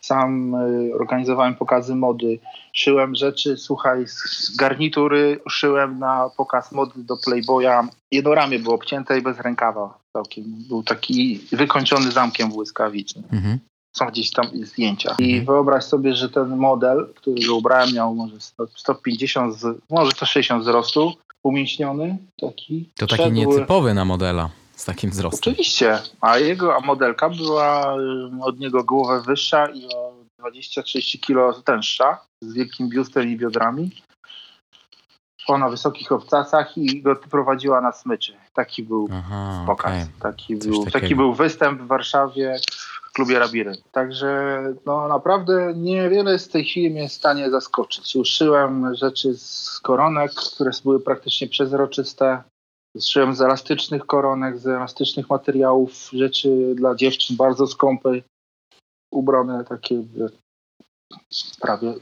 sam organizowałem pokazy mody, szyłem rzeczy, słuchaj, z garnitury szyłem na pokaz mody do Playboya. Jedno ramię było obcięte i bez rękawa całkiem. Był taki wykończony zamkiem błyskawicznym. Mhm. Są gdzieś tam zdjęcia. I Mhm. wyobraź sobie, że ten model, który go ubrałem, miał może 100, 150, z, może 160 wzrostu, umięśniony, taki. To taki Szedł- nietypowy na modela z takim wzrostem. Oczywiście, a jego a modelka była y, od niego głowę wyższa i o 20-30 kilo tęższa, z wielkim biustem i biodrami. Szła na wysokich obcasach i go prowadziła na smyczy. Taki był Aha, pokaz. okej. Taki, Coś był, takiego. taki był występ w Warszawie klubie Rabiry. Także no naprawdę niewiele z tej chwili mnie w stanie zaskoczyć. Uszyłem rzeczy z koronek, które były praktycznie przezroczyste. Zszyłem z elastycznych koronek, z elastycznych materiałów rzeczy dla dziewczyn bardzo skąpe, ubrane takie prawie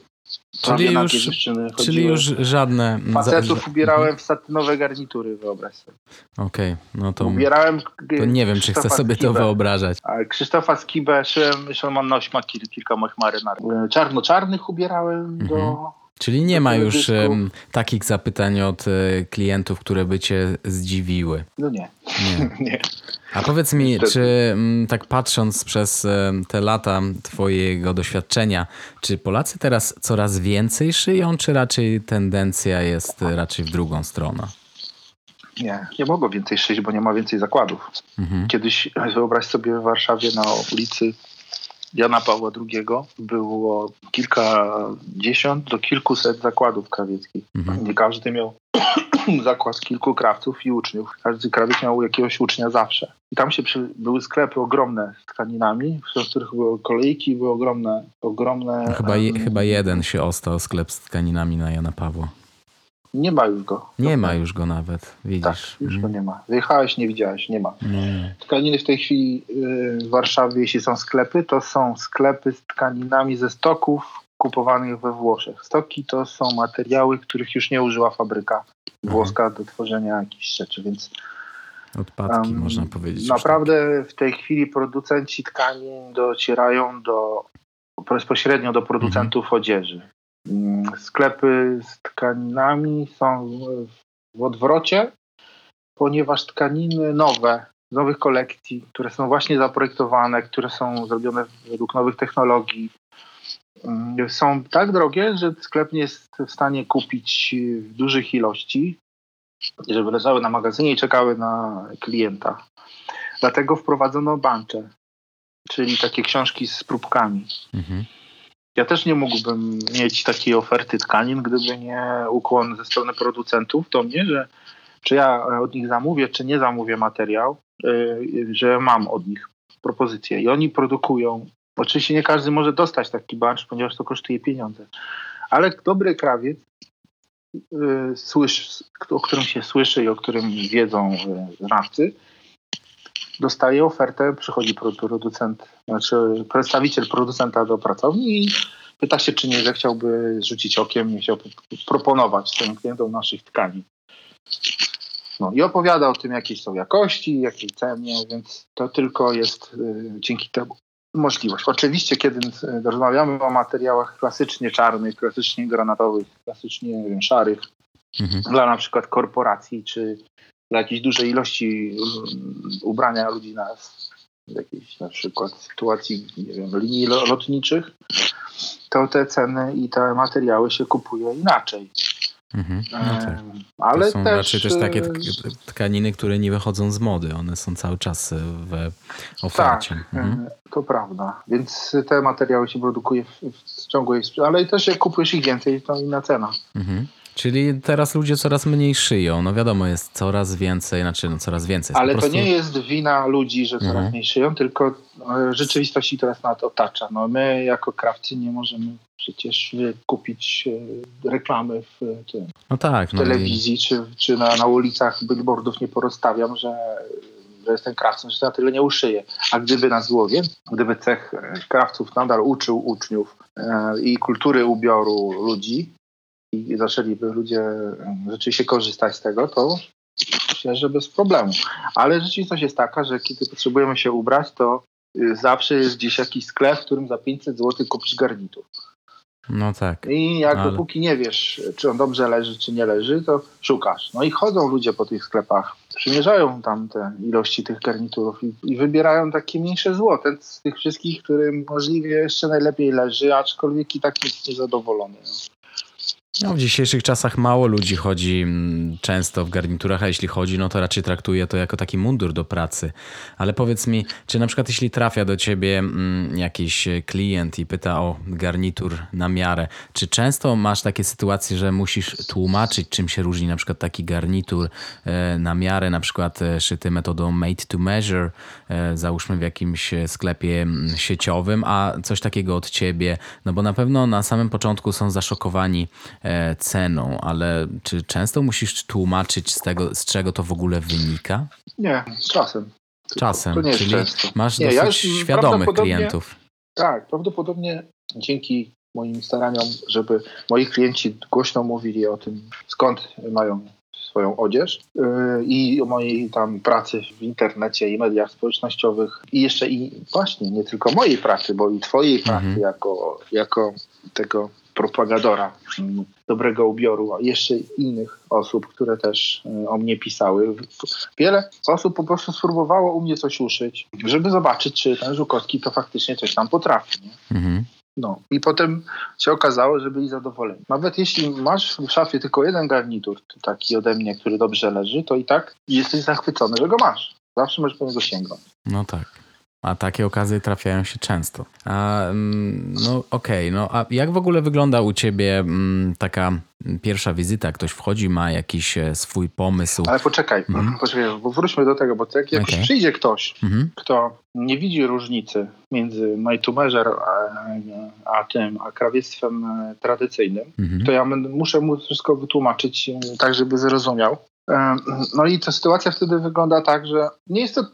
Czyli już, dziewczyny czyli już żadne... Facetów za- ubierałem w satynowe garnitury, wyobraź sobie. Okej, no to, Ubierałem to nie wiem, czy chcę sobie to Skibę. wyobrażać. A Krzysztofa Skibę szyłem, zresztą mam noś ma kil, kilka moich marynarek. Czarno-czarnych ubierałem do... Mhm. Czyli nie ma już em, takich zapytań od e, klientów, które by cię zdziwiły. No nie, Nie. nie. A powiedz mi, Niestety. czy mm, tak patrząc przez em, te lata twojego doświadczenia, czy Polacy teraz coraz więcej szyją, czy raczej tendencja jest e, raczej w drugą stronę? Nie, nie mogło więcej szyć, bo nie ma więcej zakładów. Mhm. Kiedyś, wyobraź sobie, w Warszawie na ulicy Jana Pawła II było kilkadziesiąt do kilkuset zakładów krawieckich. Mhm. Nie każdy miał zakład kilku krawców i uczniów. Każdy krawiec miał jakiegoś ucznia zawsze. I tam się przy, były sklepy ogromne z tkaninami, w których były kolejki, były ogromne, ogromne. Chyba, je, chyba jeden się ostał sklep z tkaninami na Jana Pawła. Nie ma już go. Nie ma już go nawet, Tak, widzisz. już go Mhm. nie ma. Wyjechałeś, nie widziałeś, nie ma. Nie. Tkaniny w tej chwili y, w Warszawie, jeśli są sklepy, to są sklepy z tkaninami ze stoków kupowanych we Włoszech. Stoki to są materiały, których już nie użyła fabryka włoska do tworzenia jakichś rzeczy, więc Odpadki, em, można powiedzieć. naprawdę w tej chwili producenci tkanin docierają do bezpośrednio do producentów odzieży. Mm, Sklepy z tkaninami są w odwrocie, ponieważ tkaniny nowe, z nowych kolekcji, które są właśnie zaprojektowane, które są zrobione według nowych technologii, mm, są tak drogie, że sklep nie jest w stanie kupić w dużych ilości, żeby leżały na magazynie i czekały na klienta. Dlatego wprowadzono bancze, czyli takie książki z próbkami. Mhm. Ja też nie mógłbym mieć takiej oferty tkanin, gdyby nie ukłon ze strony producentów do mnie, że czy ja od nich zamówię, czy nie zamówię materiał, yy, że mam od nich propozycje. I oni produkują. Oczywiście nie każdy może dostać taki bunch, ponieważ to kosztuje pieniądze. Ale dobry krawiec, yy, słysz, o którym się słyszy i o którym wiedzą yy, znawcy, dostaje ofertę, przychodzi producent, znaczy przedstawiciel producenta do pracowni i pyta się, czy nie zechciałby rzucić okiem, nie chciałby proponować swoim klientom naszych tkanin. No i opowiada o tym, jakie są jakości, jakiej cenie, więc to tylko jest y, dzięki temu możliwość. Oczywiście, kiedy y, rozmawiamy o materiałach klasycznie czarnych, klasycznie granatowych, klasycznie nie wiem, szarych, Mhm. dla na przykład korporacji, czy dla jakiejś dużej ilości um, ubrania ludzi na w jakiejś na przykład sytuacji nie wiem, linii lo- lotniczych, to te ceny i te materiały się kupuje inaczej. Mhm. No tak. Ale to są też, raczej też takie e, tk- tkaniny, które nie wychodzą z mody. One są cały czas e, w Tak, ofercie. Mhm. e, to prawda. Więc te materiały się produkuje w, w ciągu sprzedaży, ale też jak kupujesz ich więcej, to inna cena. Mhm. Czyli teraz ludzie coraz mniej szyją. No wiadomo, jest coraz więcej, znaczy no coraz więcej. Jest Ale po to prostu... nie jest wina ludzi, że coraz Mhm. mniej szyją, tylko e, rzeczywistość ich teraz nas otacza. No, my jako krawcy nie możemy przecież kupić e, reklamy w, e, tym, No tak, w no i, telewizji czy, czy na, na ulicach billboardów nie porozstawiam, że, że jestem krawcem, że na tyle nie uszyję. A gdyby nas było więcej, gdyby cech krawców nadal uczył uczniów i kultury ubioru ludzi i zaczęliby ludzie rzeczywiście korzystać z tego, to myślę, że bez problemu. Ale rzeczywistość jest taka, że kiedy potrzebujemy się ubrać, to y, zawsze jest gdzieś jakiś sklep, w którym za 500 zł kupisz garnitur. no tak. I jak Ale- dopóki nie wiesz, czy on dobrze leży, czy nie leży, to szukasz. No i chodzą ludzie po tych sklepach, przymierzają tam te ilości tych garniturów i, i wybierają takie mniejsze zło. Ten z tych wszystkich, którym możliwie jeszcze najlepiej leży, aczkolwiek i tak jest niezadowolony. No. No, w dzisiejszych czasach mało ludzi chodzi mm, często w garniturach, a jeśli chodzi, no to raczej traktuje to jako taki mundur do pracy. Ale powiedz mi, czy na przykład jeśli trafia do ciebie mm, jakiś klient i pyta o garnitur na miarę, czy często masz takie sytuacje, że musisz tłumaczyć, czym się różni na przykład taki garnitur e, na miarę, na przykład e, szyty metodą made to measure, e, załóżmy w jakimś sklepie mm, sieciowym, a coś takiego od ciebie, no bo na pewno na samym początku są zaszokowani ceną, ale czy często musisz tłumaczyć z tego, z czego to w ogóle wynika? Nie, czasem. Czasem, To nie jest czyli często. masz Nie, dosyć ja świadomych klientów. Tak, prawdopodobnie dzięki moim staraniom, żeby moi klienci głośno mówili o tym, skąd mają swoją odzież yy, i o mojej tam pracy w internecie i mediach społecznościowych i jeszcze i właśnie nie tylko mojej pracy, bo i twojej pracy mhm. jako, jako tego propagadora mm, dobrego ubioru, a jeszcze innych osób, które też y, o mnie pisały. Wiele osób po prostu spróbowało u mnie coś uszyć, żeby zobaczyć, czy ten Żukowski to faktycznie coś tam potrafi. Mhm. No i potem się okazało, że byli zadowoleni. Nawet jeśli masz w szafie tylko jeden garnitur, taki ode mnie, który dobrze leży, to i tak jesteś zachwycony, że go masz. Zawsze możesz po niego sięgnąć. No tak. A takie okazje trafiają się często. A, mm, no okej, okay, no a jak w ogóle wygląda u ciebie mm, taka pierwsza wizyta? Ktoś wchodzi, ma jakiś e, swój pomysł. Ale poczekaj, mhm. poczekaj, bo wróćmy do tego, bo jak, jak okay. przyjdzie ktoś, mhm. kto nie widzi różnicy między Majtumerzer a, a tym, a krawiectwem e, tradycyjnym, mhm. to ja muszę mu wszystko wytłumaczyć e, tak, żeby zrozumiał. No i ta sytuacja wtedy wygląda tak, że nie jest to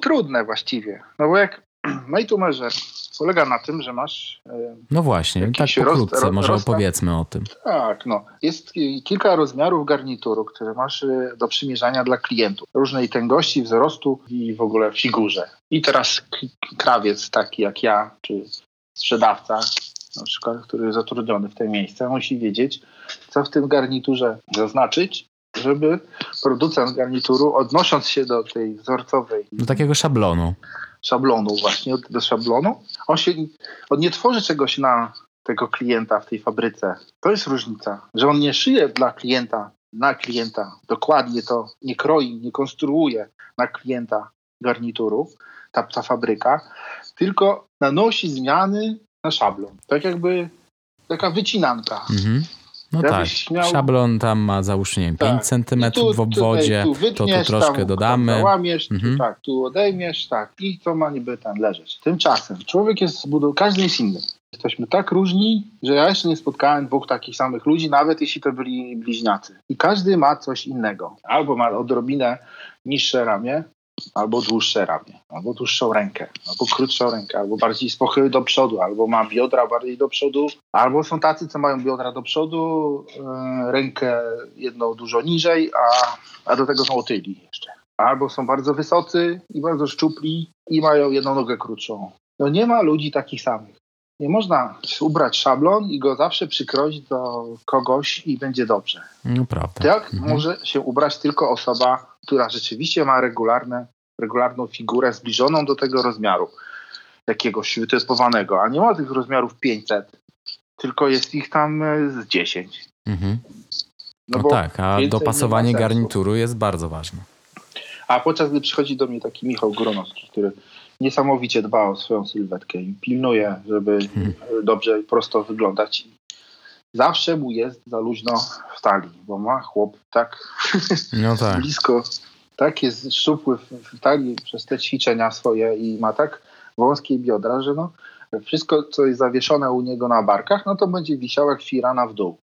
trudne właściwie. No bo jak made measure polega na tym, że masz. No właśnie, tak pokrótce, roz, może opowiedzmy o tym. Tak, no. Jest kilka rozmiarów garnituru, które masz y, do przymierzania dla klientów. Różnej tęgości, wzrostu i w ogóle figurze. I teraz krawiec taki jak ja, czy sprzedawca, na przykład, który jest zatrudniony w te miejsce, musi wiedzieć, co w tym garniturze zaznaczyć, żeby producent garnituru, odnosząc się do tej wzorcowej. Do takiego szablonu. Szablonu, właśnie, do szablonu. On, się, on nie tworzy czegoś na tego klienta w tej fabryce. To jest różnica, że on nie szyje dla klienta, na klienta, dokładnie to nie kroi, nie konstruuje na klienta garnituru, ta, ta fabryka, tylko nanosi zmiany na szablon. Tak jakby taka wycinanka. Mhm. No tak, miał... szablon tam ma załóżmy nie, tak. 5 cm w obwodzie, tu, wytniesz, to tu troszkę tam, dodamy. Mhm. tu, tak, tu odejmiesz, tak i to ma niby tam leżeć. Tymczasem człowiek jest zbudowany, każdy jest inny. Jesteśmy tak różni, że ja jeszcze nie spotkałem dwóch takich samych ludzi, nawet jeśli to byli bliźniacy. I każdy ma coś innego. Albo ma odrobinę niższe ramię, albo dłuższe ramię, albo dłuższą rękę, albo krótszą rękę, albo bardziej z pochyły do przodu, albo ma biodra bardziej do przodu, albo są tacy, co mają biodra do przodu, yy, rękę jedną dużo niżej, a, a do tego są otyli jeszcze. Albo są bardzo wysocy i bardzo szczupli i mają jedną nogę krótszą. No nie ma ludzi takich samych. Nie można ubrać szablon i go zawsze przykroić do kogoś i będzie dobrze. No prawda. Tak mhm. może się ubrać tylko osoba, która rzeczywiście ma regularne, regularną figurę zbliżoną do tego rozmiaru jakiegoś wytypowanego, a nie ma tych rozmiarów 500, tylko jest ich tam e, z 10. Mhm. No, no tak, a dopasowanie garnituru jest bardzo ważne. A podczas gdy przychodzi do mnie taki Michał Gronowski, który niesamowicie dba o swoją sylwetkę i pilnuje, żeby hmm. dobrze i prosto wyglądać. Zawsze mu jest za luźno w talii, bo ma chłop tak, no tak. blisko, tak jest szczupły w talii przez te ćwiczenia swoje i ma tak wąskie biodra, że no, wszystko, co jest zawieszone u niego na barkach, no to będzie wisiało jak firana w dół.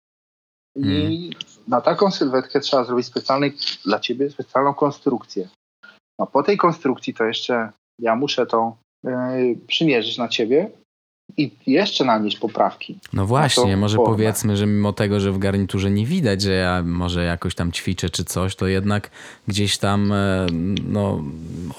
I hmm. na taką sylwetkę trzeba zrobić specjalnej, dla ciebie specjalną konstrukcję. A po tej konstrukcji to jeszcze ja muszę to y, przymierzyć na ciebie i jeszcze nanieść poprawki. No właśnie, może formę. powiedzmy, że mimo tego, że w garniturze nie widać, że ja może jakoś tam ćwiczę czy coś, to jednak gdzieś tam e, no,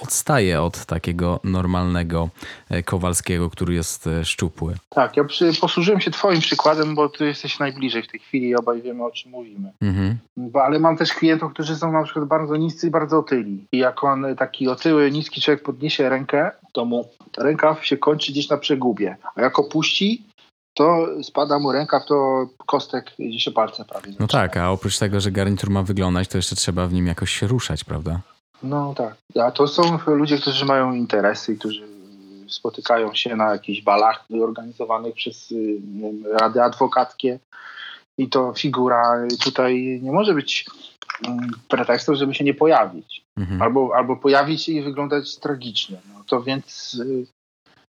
odstaję od takiego normalnego e, Kowalskiego, który jest e, szczupły. Tak, ja posłużyłem się twoim przykładem, bo ty jesteś najbliżej w tej chwili i obaj wiemy o czym mówimy. Mhm. Bo, ale mam też klientów, którzy są na przykład bardzo niscy i bardzo otyli. I jak on taki otyły, niski człowiek podniesie rękę, to mu rękaw się kończy gdzieś na przegubie. A jak opuści, to spada mu rękaw, to kostek gdzieś się palce prawie. No tak, a oprócz tego, że garnitur ma wyglądać, to jeszcze trzeba w nim jakoś się ruszać, prawda? No tak. A to są ludzie, którzy mają interesy, którzy spotykają się na jakichś balach organizowanych przez y, rady adwokackie i to figura tutaj nie może być mm, pretekstem, żeby się nie pojawić. Mhm. Albo, albo pojawić się i wyglądać tragicznie. No to więc y,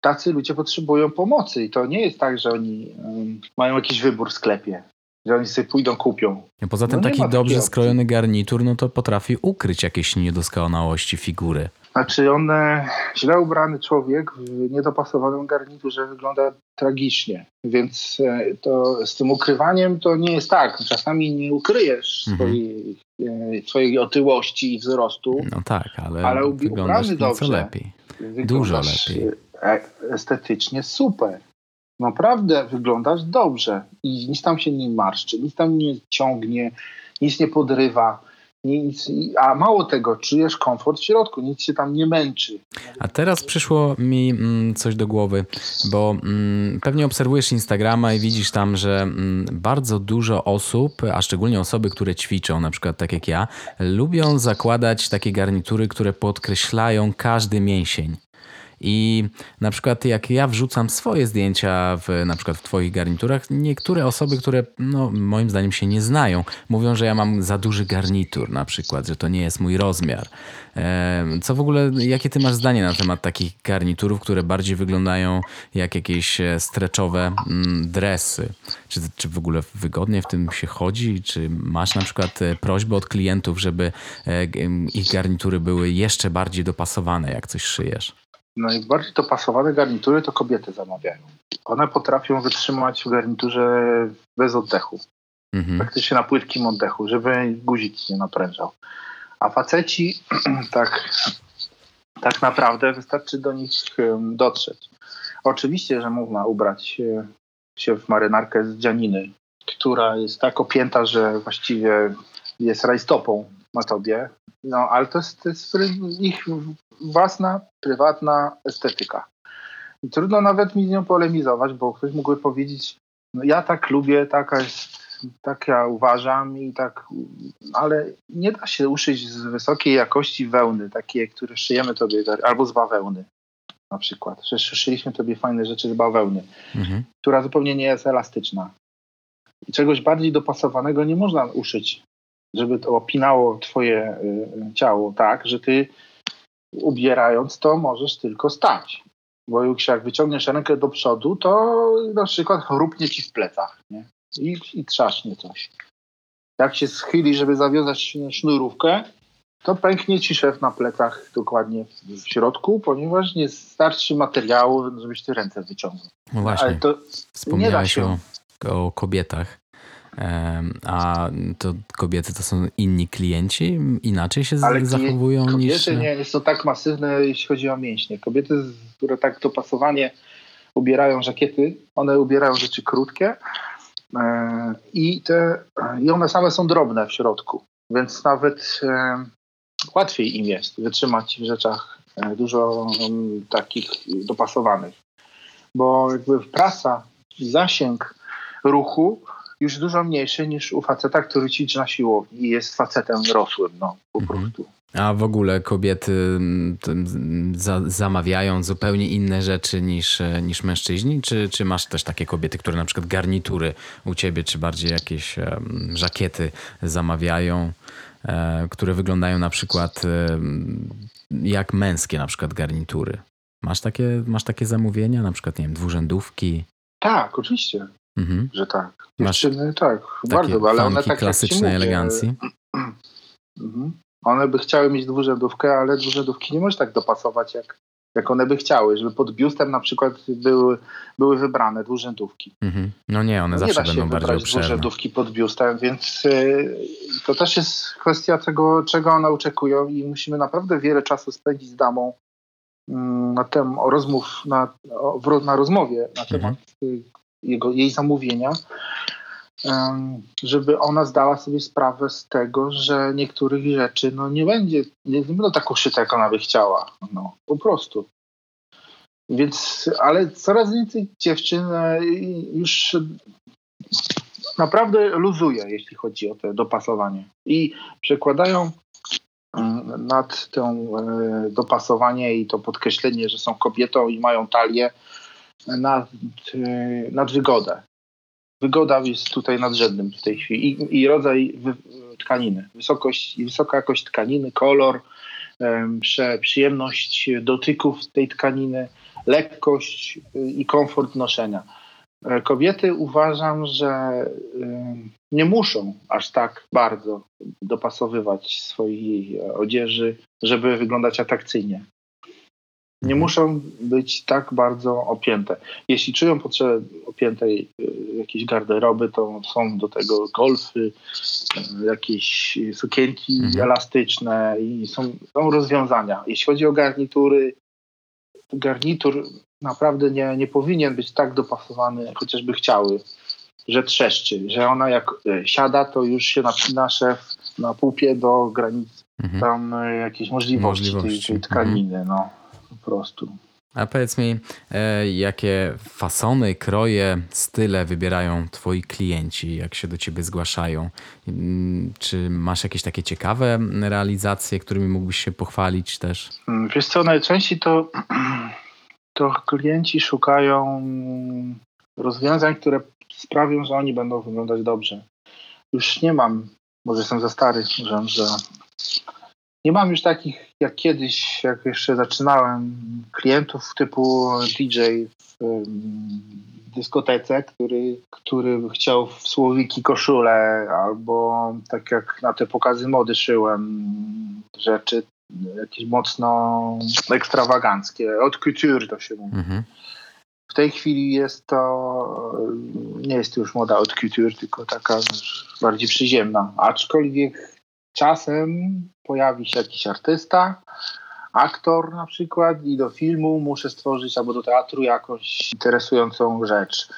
tacy ludzie potrzebują pomocy i to nie jest tak, że oni um, mają jakiś wybór w sklepie, że oni sobie pójdą, kupią. No poza tym no taki dobrze skrojony garnitur, no to potrafi ukryć jakieś niedoskonałości figury. Znaczy one, źle ubrany człowiek w niedopasowanym garniturze wygląda tragicznie, więc e, to z tym ukrywaniem to nie jest tak. Czasami nie ukryjesz mhm. swojej, e, swojej otyłości i wzrostu. No tak, ale, ale nieco dobrze, lepiej. Dużo lepiej. Estetycznie super. Naprawdę wyglądasz dobrze i nic tam się nie marszczy, nic tam nie ciągnie, nic nie podrywa nic, a mało tego, czujesz komfort w środku, nic się tam nie męczy. A teraz przyszło mi mm, coś do głowy, bo mm, pewnie obserwujesz Instagrama i widzisz tam, że mm, bardzo dużo osób, a szczególnie osoby, które ćwiczą, na przykład tak jak ja, lubią zakładać takie garnitury, które podkreślają każdy mięsień. I na przykład jak ja wrzucam swoje zdjęcia w, na przykład w twoich garniturach, niektóre osoby, które no, moim zdaniem się nie znają, mówią, że ja mam za duży garnitur na przykład, że to nie jest mój rozmiar. Co w ogóle, jakie ty masz zdanie na temat takich garniturów, które bardziej wyglądają jak jakieś e, streczowe mm, dresy? Czy, czy w ogóle wygodnie w tym się chodzi? Czy masz na przykład e, prośbę od klientów, żeby e, ich garnitury były jeszcze bardziej dopasowane, jak coś szyjesz? Najbardziej dopasowane garnitury to kobiety zamawiają. One potrafią wytrzymać w garniturze bez oddechu. Mhm. Praktycznie na płytkim oddechu, żeby guzik nie naprężał. A faceci tak, tak naprawdę wystarczy do nich dotrzeć. Oczywiście, że można ubrać się w marynarkę z dzianiny, która jest tak opięta, że właściwie jest rajstopą na tobie. No, ale to jest, to jest ich własna, prywatna estetyka. I trudno nawet mi z nią polemizować, bo ktoś mógłby powiedzieć, no ja tak lubię, taka jest, tak ja uważam i tak, ale nie da się uszyć z wysokiej jakości wełny, takie, które szyjemy tobie, albo z bawełny na przykład. Szyliśmy tobie fajne rzeczy z bawełny, mhm. która zupełnie nie jest elastyczna. I czegoś bardziej dopasowanego nie można uszyć, żeby to opinało twoje y, ciało tak, że ty ubierając to możesz tylko stać. Bo już jak wyciągniesz rękę do przodu, to na przykład chrupnie ci w plecach nie? I, i trzaśnie coś. Jak się schyli, żeby zawiązać sznurówkę, to pęknie ci szef na plecach dokładnie w środku, ponieważ nie starczy materiału, żebyś ty ręce wyciągnął. No właśnie, Ale to wspomniałeś o, o kobietach. A to kobiety to są inni klienci? Inaczej się Ale zachowują kobiety niż... nie, jest to tak masywne, jeśli chodzi o mięśnie. Kobiety, które tak dopasowanie ubierają żakiety, one ubierają rzeczy krótkie e, i, te, i one same są drobne w środku, więc nawet e, łatwiej im jest wytrzymać w rzeczach e, dużo takich dopasowanych. Bo jakby prasa, zasięg ruchu już dużo mniejszy niż u faceta, który ćwiczy na siłowni i jest facetem rosłym, no po mhm. prostu. A w ogóle kobiety mm, za, zamawiają zupełnie inne rzeczy niż, e, niż mężczyźni? Czy, czy masz też takie kobiety, które na przykład garnitury u ciebie, czy bardziej jakieś um, żakiety zamawiają, e, które wyglądają na przykład e, jak męskie na przykład garnitury? Masz takie, masz takie zamówienia, na przykład, nie wiem, dwurzędówki? Tak, oczywiście. Mhm. Że tak. Dziewczyny, tak, bardzo, ale one tak klasycznej elegancji. Mhm. One by chciały mieć dwurzędówkę, ale dwurzędówki nie możesz tak dopasować, jak, jak one by chciały, żeby pod biustem na przykład były, były wybrane dwurzędówki. Mhm. No nie, one no zawsze będą bardziej obszerne. dwurzędówki pod biustem, więc y, to też jest kwestia tego, czego one oczekują i musimy naprawdę wiele czasu spędzić z damą y, na tem, o rozmów, na, na rozmowie na temat mhm jego, jej zamówienia, żeby ona zdała sobie sprawę z tego, że niektórych rzeczy no, nie będzie, nie będą tak uszyte, jak ona by chciała. No, po prostu. Więc, ale coraz więcej dziewczyn e, już naprawdę luzuje, jeśli chodzi o to dopasowanie. I przekładają mm, nad to e, dopasowanie i to podkreślenie, że są kobietą i mają talię, nad, e, nad wygodę. Wygoda jest tutaj nadrzędnym w tej chwili i, i rodzaj tkaniny, wysokość, wysoka jakość tkaniny, kolor, przyjemność dotyków tej tkaniny, lekkość e, i komfort noszenia. E, kobiety uważam, że nie muszą aż tak bardzo dopasowywać swojej odzieży, żeby wyglądać atrakcyjnie. Nie mhm. muszą być tak bardzo opięte. Jeśli czują potrzebę opiętej jakiejś garderoby, to są do tego golfy, jakieś sukienki mhm. elastyczne i są, są rozwiązania. Jeśli chodzi o garnitury, garnitur naprawdę nie, nie powinien być tak dopasowany, chociażby chciały, że trzeszczy, że ona jak e, siada, to już się napina szef na pupie do granic mhm. tam e, jakiejś możliwości, możliwości. Tej, tej tkaniny, mhm. no prostu. A powiedz mi, e, jakie fasony, kroje, style wybierają twoi klienci, jak się do ciebie zgłaszają? Mm, czy masz jakieś takie ciekawe realizacje, którymi mógłbyś się pochwalić też? Mm, wiesz co, najczęściej to, to klienci szukają rozwiązań, które sprawią, że oni będą wyglądać dobrze. Już nie mam, może jestem za stary, że nie mam już takich jak kiedyś, jak jeszcze zaczynałem, klientów typu DJ w dyskotece, który, który chciał w słowiki koszulę, albo tak jak na te pokazy mody szyłem rzeczy jakieś mocno ekstrawaganckie. Od couture to się mówi. Mhm. W tej chwili jest to, nie jest to już moda od couture, tylko taka bardziej przyziemna. Aczkolwiek czasem pojawi się jakiś artysta, aktor na przykład i do filmu muszę stworzyć albo do teatru jakąś interesującą rzecz.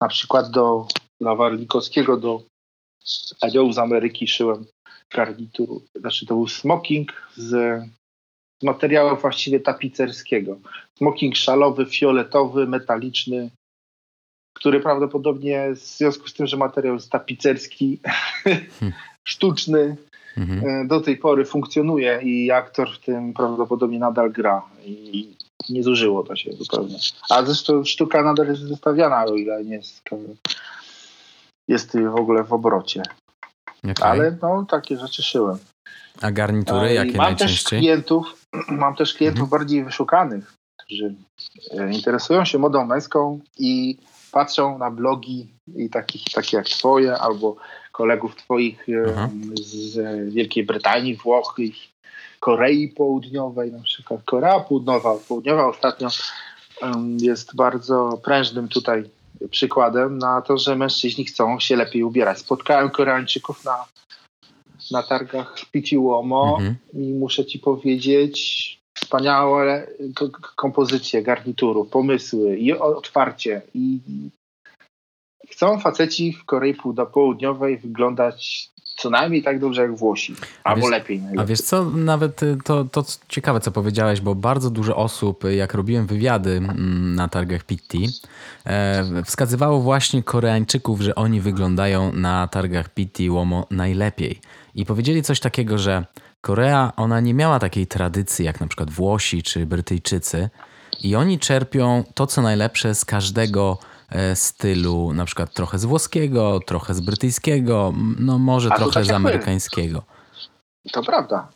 Na przykład do dla Warlikowskiego, do Aniołów z Ameryki szyłem garnitur, znaczy to był smoking z, z materiału właściwie tapicerskiego. Smoking szalowy, fioletowy, metaliczny, który prawdopodobnie w związku z tym, że materiał jest tapicerski, hmm. sztuczny, mhm. E, do tej pory funkcjonuje i aktor w tym prawdopodobnie nadal gra i nie zużyło to się zupełnie. A zresztą sztuka nadal jest wystawiana, o ile nie jest, jest w ogóle w obrocie. Okay. Ale no, takie rzeczy szyłem. A garnitury jakie mam najczęściej? Też klientów, mam też klientów mhm. bardziej wyszukanych, którzy e, interesują się modą męską i patrzą na blogi i takich, takie jak twoje albo kolegów twoich Aha. z Wielkiej Brytanii, Włoch, Korei Południowej na przykład. Korea Południowa, Południowa ostatnio jest bardzo prężnym tutaj przykładem na to, że mężczyźni chcą się lepiej ubierać. Spotkałem Koreańczyków na, na targach w Piciuomo mhm. i muszę ci powiedzieć, wspaniałe kompozycje garniturów, pomysły i otwarcie i chcą faceci w Korei Południowej wyglądać co najmniej tak dobrze jak Włosi, albo wiesz, lepiej, A wiesz co, nawet y, to, to ciekawe co powiedziałeś, bo bardzo dużo osób, jak robiłem wywiady mm, na targach Pitti, e, wskazywało właśnie Koreańczyków, że oni wyglądają na targach Pitti Łomo najlepiej. I powiedzieli coś takiego, że Korea, ona nie miała takiej tradycji jak na przykład Włosi czy Brytyjczycy i oni czerpią to, co najlepsze z każdego stylu, na przykład trochę z włoskiego, trochę z brytyjskiego, no może A trochę tak z amerykańskiego. To prawda,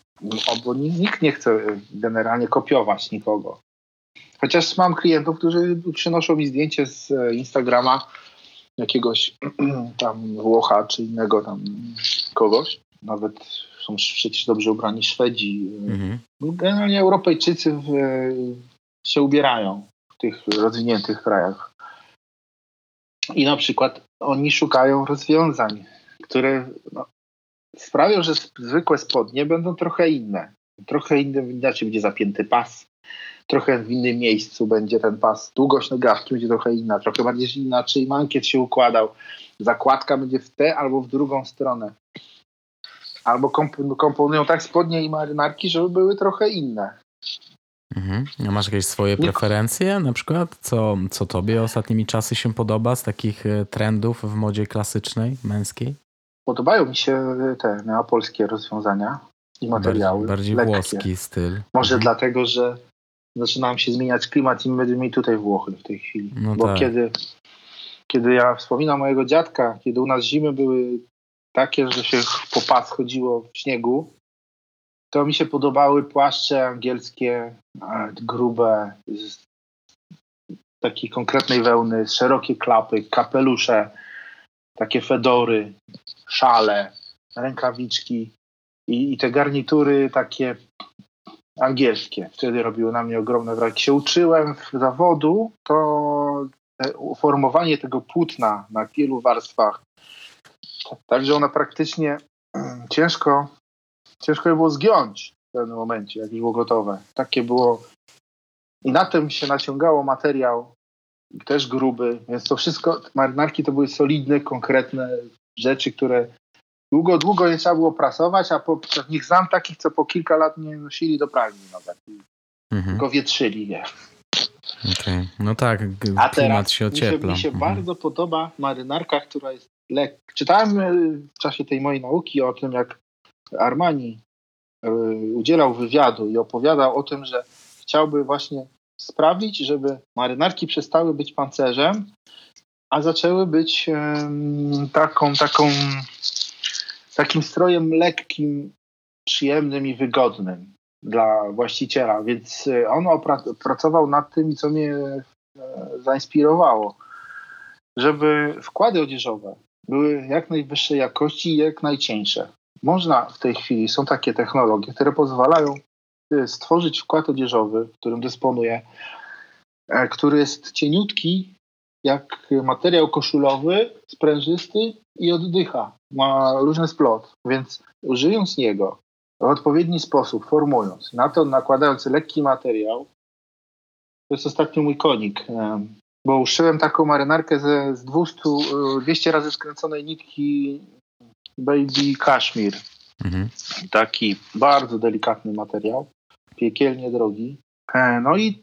bo nikt nie chce generalnie kopiować nikogo. Chociaż mam klientów, którzy przynoszą mi zdjęcie z e, Instagrama jakiegoś tam Włocha czy innego tam kogoś. Nawet są przecież dobrze ubrani Szwedzi. Mhm. Generalnie Europejczycy w, się ubierają w tych rozwiniętych krajach. I na przykład oni szukają rozwiązań, które no, sprawią, że zwykłe spodnie będą trochę inne. Trochę inny, inaczej będzie zapięty pas, trochę w innym miejscu będzie ten pas. Długość nogawki będzie trochę inna, trochę bardziej inaczej mankiet się układał. Zakładka będzie w tę albo w drugą stronę. Albo komponują tak spodnie i marynarki, żeby były trochę inne. Mhm. A masz jakieś swoje preferencje na przykład? Co, co tobie ostatnimi czasy się podoba z takich e, trendów w modzie klasycznej, męskiej? Podobają mi się te neapolskie rozwiązania i materiały. Bardziej, bardziej włoski styl. Może mhm. dlatego, że zaczynałem się zmieniać klimat i będziemy mieli tutaj Włochy w tej chwili. No Bo tak. kiedy, kiedy ja wspominam mojego dziadka, kiedy u nas zimy były takie, że się po pas chodziło w śniegu, to mi się podobały płaszcze angielskie, grube, takiej konkretnej wełny, szerokie klapy, kapelusze, takie fedory, szale, rękawiczki i, i te garnitury takie angielskie. Wtedy robiły na mnie ogromne wrażenie. Jak się uczyłem w zawodu, to formowanie tego płótna na wielu warstwach, także ona praktycznie ciężko, ciężko je było zgiąć w pewnym momencie, jak już było gotowe. Takie było i na tym się naciągało materiał, też gruby, więc to wszystko, marynarki to były solidne, konkretne rzeczy, które długo, długo nie trzeba było prasować, a po, nich znam takich, co po kilka lat nie nosili do pralni nawet. Mhm. Tylko wietrzyli je. Okay. No tak, a teraz się ociepla. Mi się, mi się mhm. bardzo podoba marynarka, która jest lekka. Czytałem e, w czasie tej mojej nauki o tym, jak Armani e, udzielał wywiadu i opowiadał o tym, że chciałby właśnie sprawić, żeby marynarki przestały być pancerzem, a zaczęły być taką, taką, takim strojem lekkim, przyjemnym i wygodnym dla właściciela. Więc e, on pracował nad tym, co mnie e, zainspirowało, żeby wkłady odzieżowe były jak najwyższej jakości i jak najcieńsze. Można w tej chwili, są takie technologie, które pozwalają stworzyć wkład odzieżowy, którym dysponuję, e, który jest cieniutki, jak materiał koszulowy, sprężysty i oddycha. Ma luźny splot, więc użyjąc niego w odpowiedni sposób, formując, na to nakładając lekki materiał, to jest ostatnio mój konik, e, bo uszyłem taką marynarkę ze, z 200, 200 e, razy skręconej nitki Baby Kashmir. Mhm. Taki bardzo delikatny materiał piekielnie drogi. E, no i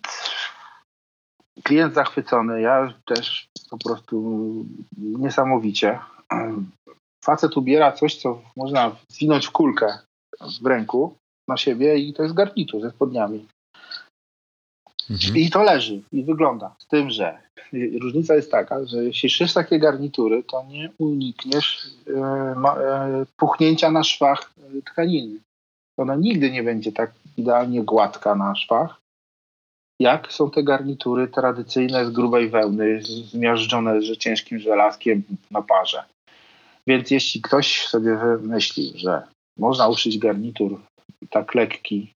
klient zachwycony, ja też po prostu niesamowicie. E, facet ubiera coś, co można zwinąć w kulkę w ręku na siebie i to jest garnitur ze spodniami. Mhm. I to leży i wygląda. Z tym, że różnica jest taka, że jeśli szysz takie garnitury, to nie unikniesz e, e, puchnięcia na szwach tkaniny ona nigdy nie będzie tak idealnie gładka na szwach, jak są te garnitury tradycyjne z grubej wełny, zmiażdżone z ciężkim żelazkiem na parze. Więc jeśli ktoś sobie wymyśli, że można uszyć garnitur tak lekki,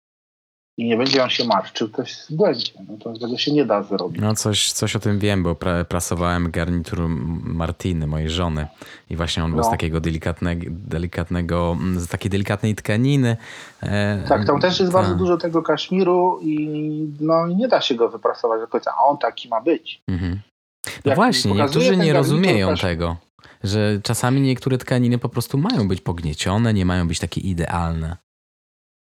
i nie będzie on się marszczył, to jest błędzie. No to tego się nie da zrobić. No coś, coś o tym wiem, bo pra, prasowałem garnitur Martiny, mojej żony. I właśnie on no. był z no. takiego delikatnego, delikatnego, z takiej delikatnej tkaniny. E, tak, tam też jest ta. bardzo dużo tego kaszmiru i no nie da się go wyprasować do końca. A on taki ma być. Mhm. No właśnie, niektórzy nie rozumieją tego. Że czasami niektóre tkaniny po prostu mają być pogniecione, nie mają być takie idealne.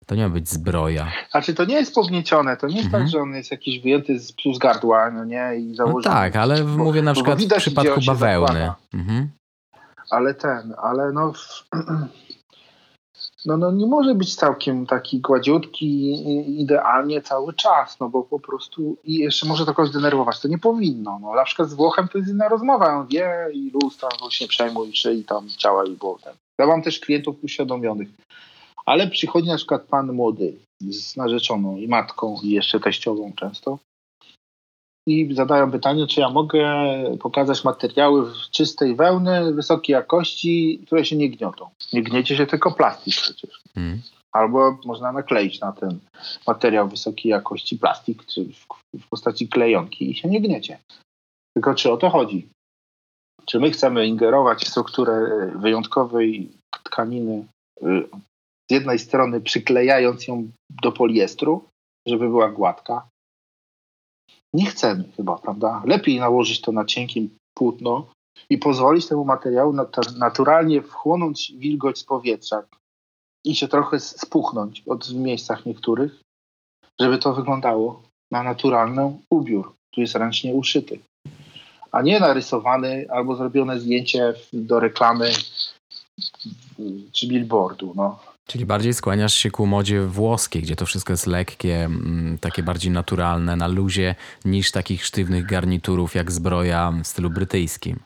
To nie ma być zbroja. Znaczy to nie jest pogniecione, to nie jest tak, mhm. tak, że on jest jakiś wyjęty z, z gardła, no nie, i założony. No tak, ale bo, mówię na przykład w przypadku bawełny. Mhm. Ale ten, ale no, no, no nie może być całkiem taki gładziutki idealnie cały czas, no bo po prostu i jeszcze może to kogoś denerwować, to nie powinno. No, na przykład z Włochem to jest inna rozmowa, on wie i luz tam się przejmuj, i tam działa i było ten. Ja mam też klientów uświadomionych ale przychodzi na przykład pan młody z narzeczoną i matką i jeszcze teściową często i zadają pytanie, czy ja mogę pokazać materiały czystej wełny, wysokiej jakości, które się nie gniotą. Nie gniecie się tylko plastik przecież. Hmm. Albo można nakleić na ten materiał wysokiej jakości plastik, czy w postaci klejonki i się nie gniecie. Tylko czy o to chodzi? Czy my chcemy ingerować w strukturę wyjątkowej tkaniny y, z jednej strony przyklejając ją do poliestru, żeby była gładka. Nie chcemy chyba, prawda? Lepiej nałożyć to na cienkim płótno i pozwolić temu materiału naturalnie wchłonąć wilgoć z powietrza i się trochę spuchnąć od, w miejscach niektórych, żeby to wyglądało na naturalny ubiór, który jest ręcznie uszyty, a nie narysowany albo zrobione zdjęcie do reklamy czy billboardu. No. Czyli bardziej skłaniasz się ku modzie włoskiej, gdzie to wszystko jest lekkie, mm, takie bardziej naturalne, na luzie, niż takich sztywnych garniturów jak zbroja w stylu brytyjskim.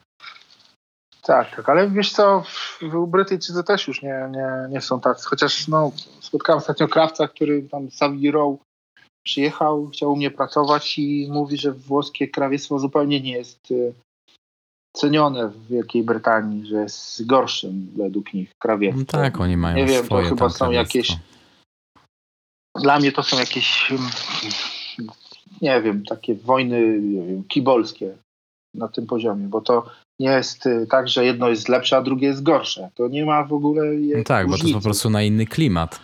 Tak, tak, ale wiesz co, Brytyjczycy też już nie, nie, nie są tacy, chociaż no, spotkałem ostatnio krawca, który tam Savile Row przyjechał, chciał u mnie pracować i mówi, że włoskie krawiectwo zupełnie nie jest y, cenione w Wielkiej Brytanii, że jest gorszym według nich krawiectwem. No tak, oni mają Nie wiem, to chyba są jakieś-. Dla mnie to są jakieś, nie wiem, takie wojny wiem, kibolskie na tym poziomie, bo to nie jest y, tak, że jedno jest lepsze, a drugie jest gorsze. To nie ma w ogóle No tak, bo to różnicy. jest po prostu na inny klimat.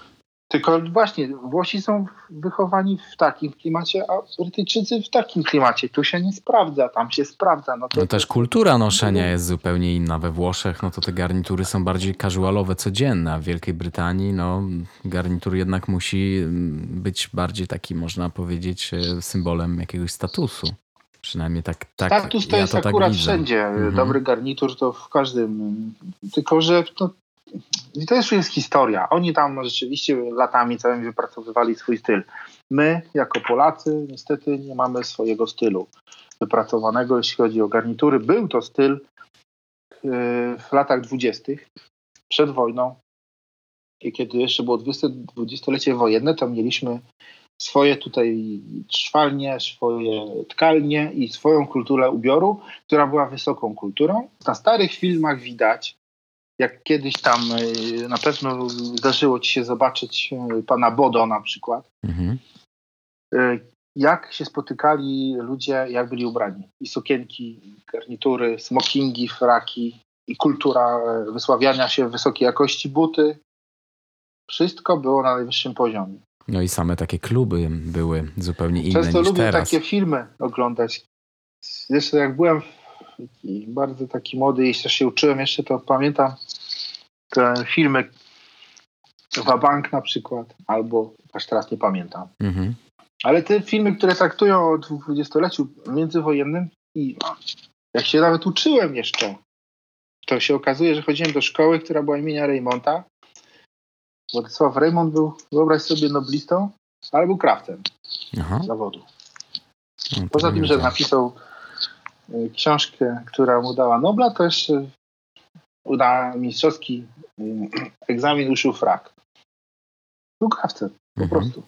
Tylko właśnie, Włosi są wychowani w takim klimacie, a Brytyjczycy w takim klimacie. Tu się nie sprawdza, tam się sprawdza. No to No też kultura noszenia jest zupełnie inna. We Włoszech no to te garnitury są bardziej casualowe, codzienne, a w Wielkiej Brytanii no garnitur jednak musi mm, być bardziej taki, można powiedzieć, e, symbolem jakiegoś statusu. Przynajmniej tak, tak Status to ja jest to tak akurat widzę. wszędzie. Mhm. Dobry garnitur to w każdym. Tylko, że to, i to już jest historia. Oni tam rzeczywiście latami całymi wypracowywali swój styl. My, jako Polacy, niestety nie mamy swojego stylu wypracowanego, jeśli chodzi o garnitury. Był to styl yy, w latach dwudziestych, przed wojną. I kiedy jeszcze było 20 dwudziestolecie wojenne, to mieliśmy swoje tutaj szwalnie, swoje tkalnie i swoją kulturę ubioru, która była wysoką kulturą. Na starych filmach widać, jak kiedyś tam y, na pewno zdarzyło ci się zobaczyć y, pana Bodo na przykład, Mhm. y, jak się spotykali ludzie, jak byli ubrani. I sukienki, i garnitury, smokingi, fraki i kultura wysławiania się wysokiej jakości buty. Wszystko było na najwyższym poziomie. No i same takie kluby były zupełnie inne Często niż lubię teraz. takie filmy oglądać. Jeszcze jak byłem taki bardzo taki młody jeszcze się uczyłem, jeszcze to pamiętam te filmy Wabank na przykład, albo aż teraz nie pamiętam. Mhm. Ale te filmy, które traktują o dwudziestoleciu międzywojennym i jak się nawet uczyłem jeszcze, to się okazuje, że chodziłem do szkoły, która była imienia Reymonta. Władysław Reymont był, wyobraź sobie, noblistą, ale był krawcem Aha. zawodu. No, Poza tym, że napisał książkę, która mu dała Nobla, to jeszcze uda mistrzowski y, egzamin uszył frak. Był krawcem, po Mhm. prostu.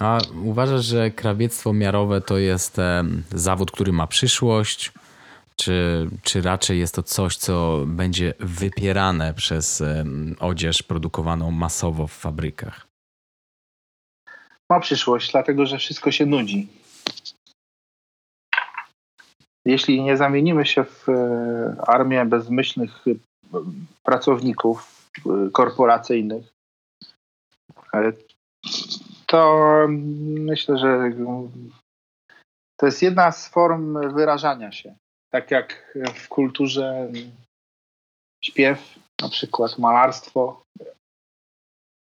A uważasz, że krawiectwo miarowe to jest zawód, który ma przyszłość? Czy, czy raczej jest to coś, co będzie wypierane przez odzież produkowaną masowo w fabrykach? Ma przyszłość, dlatego że wszystko się nudzi. Jeśli nie zamienimy się w e, armię bezmyślnych e, pracowników e, korporacyjnych, to myślę, że mm, to jest jedna z form wyrażania się. Tak jak w kulturze śpiew, na przykład malarstwo.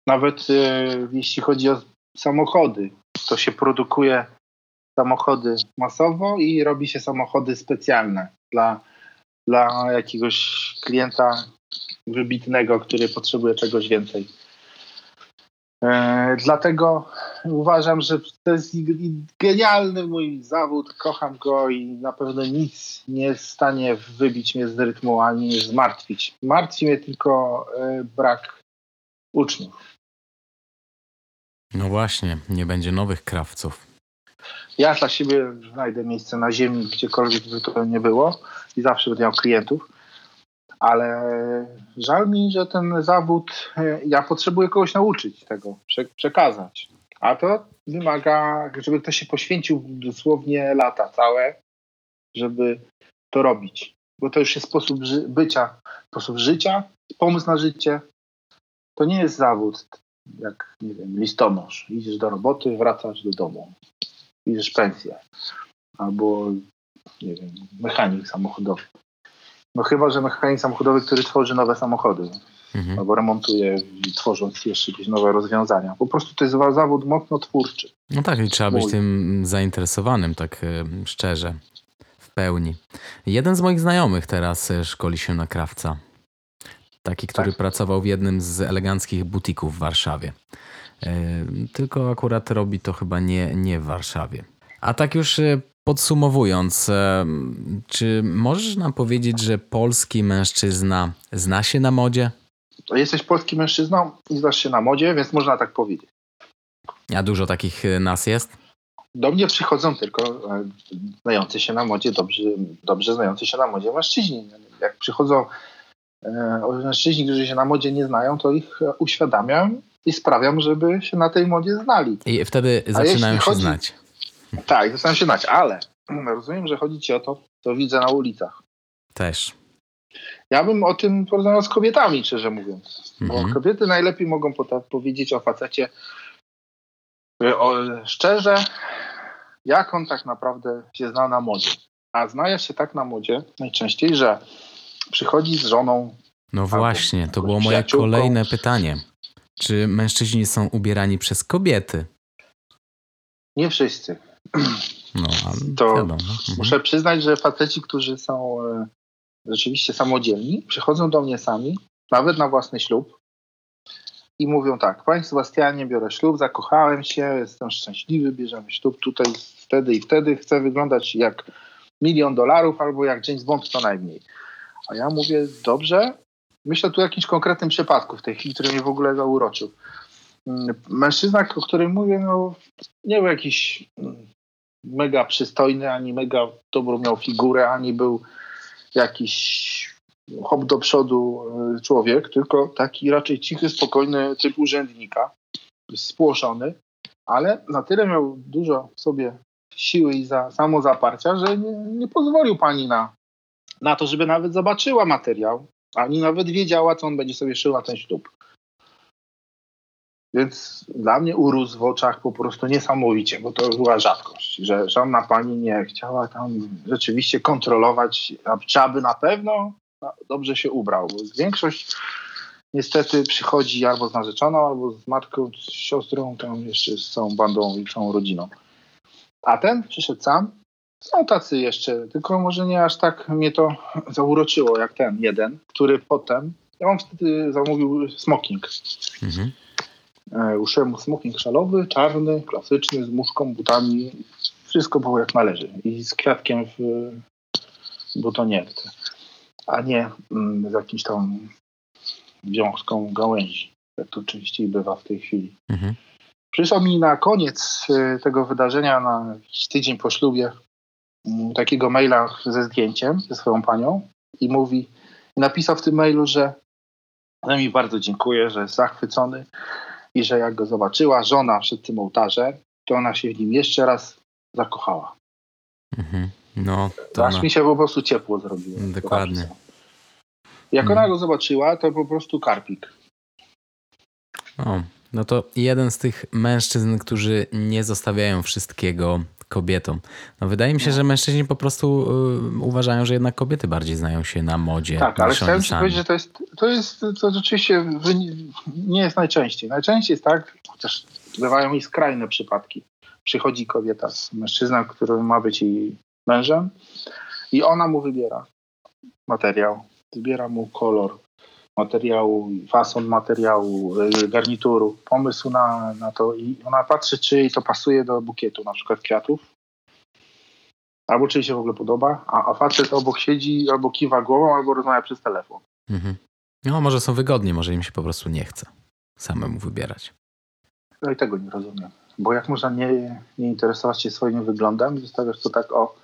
Nawet e, jeśli chodzi o samochody, to się produkuje samochody masowo i robi się samochody specjalne dla, dla jakiegoś klienta wybitnego, który potrzebuje czegoś więcej. E, dlatego uważam, że to jest genialny mój zawód, kocham go i na pewno nic nie jest w stanie wybić mnie z rytmu ani zmartwić. Martwi mnie tylko e, brak uczniów. No właśnie, nie będzie nowych krawców. Ja dla siebie znajdę miejsce na ziemi, gdziekolwiek by to nie było i zawsze będę miał klientów, ale żal mi, że ten zawód, e, ja potrzebuję kogoś nauczyć tego, prze, przekazać. A to wymaga, żeby ktoś się poświęcił dosłownie lata całe, żeby to robić. Bo to już jest sposób bycia, sposób życia, pomysł na życie. To nie jest zawód, jak, nie wiem, listonosz. Idziesz do roboty, wracasz do domu bierzesz pensję. Albo, nie wiem, mechanik samochodowy. No chyba, że mechanik samochodowy, który tworzy nowe samochody. Mhm. Albo remontuje, tworząc jeszcze jakieś nowe rozwiązania. Po prostu to jest za- zawód mocno twórczy. No tak, i trzeba być Mój. tym zainteresowanym, tak e, szczerze, w pełni. Jeden z moich znajomych teraz e, szkoli się na krawca. Taki, który Tak? pracował w jednym z eleganckich butików w Warszawie. E, Tylko akurat robi to chyba nie, nie w Warszawie. A tak już Podsumowując, em, czy możesz nam powiedzieć, że polski mężczyzna zna się na modzie? Jesteś polskim mężczyzną i znasz się na modzie, więc można tak powiedzieć. A dużo takich e, nas jest? Do mnie przychodzą tylko e, znający się na modzie, dobrze, dobrze znający się na modzie mężczyźni. Jak przychodzą e, mężczyźni, którzy się na modzie nie znają, to ich e, uświadamiam i sprawiam, żeby się na tej modzie znali. I wtedy zaczynają się chodzi- znać. Tak, zaczynają się znać, ale rozumiem, że chodzi ci o to, co widzę na ulicach. Też. Ja bym o tym porozmawiał z kobietami, szczerze mówiąc. Bo Mhm. kobiety najlepiej mogą powiedzieć o facecie y, o, szczerze, jak on tak naprawdę się zna na modzie. A znaje się tak na modzie najczęściej, że przychodzi z żoną, No właśnie, to było moje kolejne pytanie. Czy mężczyźni są ubierani przez kobiety? nie wszyscy. No, To wiadomo. Mhm. Muszę przyznać, że faceci, którzy są e, rzeczywiście samodzielni, przychodzą do mnie sami, nawet na własny ślub i mówią tak, panie Sebastianie, biorę ślub, zakochałem się, jestem szczęśliwy, bierzemy ślub tutaj wtedy i wtedy, chcę wyglądać jak milion dolarów albo jak James Bond co najmniej. A ja mówię, dobrze, myślę tu o jakimś konkretnym przypadku w tej chwili, który mnie w ogóle zauroczył. Mm, Mężczyzna, o którym mówię, no nie był jakiś mm, mega przystojny, ani mega dobrą miał figurę, ani był jakiś hop do przodu y, człowiek, tylko taki raczej cichy, spokojny typ urzędnika, spłoszony, ale na tyle miał dużo w sobie siły i za, samozaparcia, że nie, nie pozwolił pani na, na to, żeby nawet zobaczyła materiał, ani nawet wiedziała, co on będzie sobie szył na ten ślub. Więc dla mnie urósł w oczach po prostu niesamowicie, bo to była rzadkość, że żadna pani nie chciała tam rzeczywiście kontrolować, czy aby na pewno dobrze się ubrał. Bo Większość niestety przychodzi albo z narzeczoną, albo z matką, z siostrą, tam jeszcze z całą bandą i całą rodziną. A ten przyszedł sam. Są tacy jeszcze, tylko może nie aż tak mnie to zauroczyło jak ten jeden, który potem, ja mam wtedy zamówił smoking. Mhm. E, Uszyłem mu smoking szalowy, czarny, klasyczny, z muszką, butami. Wszystko było jak należy. I z kwiatkiem w butonietce. A nie mm, z jakimś tam wiązką gałęzi. Jak to częściej bywa w tej chwili. Mhm. Mi na koniec e, tego wydarzenia, na jakiś tydzień po ślubie, mm, takiego maila ze zdjęciem ze swoją panią i mówi, napisał w tym mailu, że że mi bardzo dziękuję, że jest zachwycony i że jak go zobaczyła żona przed tym ołtarzem, to ona się w nim jeszcze raz zakochała. Mhm. No, to Aż ona... mi się po prostu ciepło zrobiło. Dokładnie. Jak Mhm. ona go zobaczyła, to po prostu karpik. O, no to jeden z tych mężczyzn, którzy nie zostawiają wszystkiego kobietom. No wydaje mi się, że mężczyźni po prostu y, uważają, że jednak kobiety bardziej znają się na modzie Tak, ale chciałem ci powiedzieć, że to jest, to jest to rzeczywiście nie jest najczęściej. Najczęściej jest tak, chociaż bywają i skrajne przypadki. Przychodzi kobieta z mężczyzną, który ma być jej mężem i ona mu wybiera materiał, wybiera mu kolor materiału, fason materiału, y, garnituru, pomysł na, na to i ona patrzy, czy jej to pasuje do bukietu, na przykład kwiatów, albo czy jej się w ogóle podoba, a, a facet obok siedzi, albo kiwa głową, albo rozmawia przez telefon. Mhm. No może są wygodni, może im się po prostu nie chce samemu wybierać. No i tego nie rozumiem. Bo jak można nie, nie interesować się swoim wyglądem zostawiasz to tak o...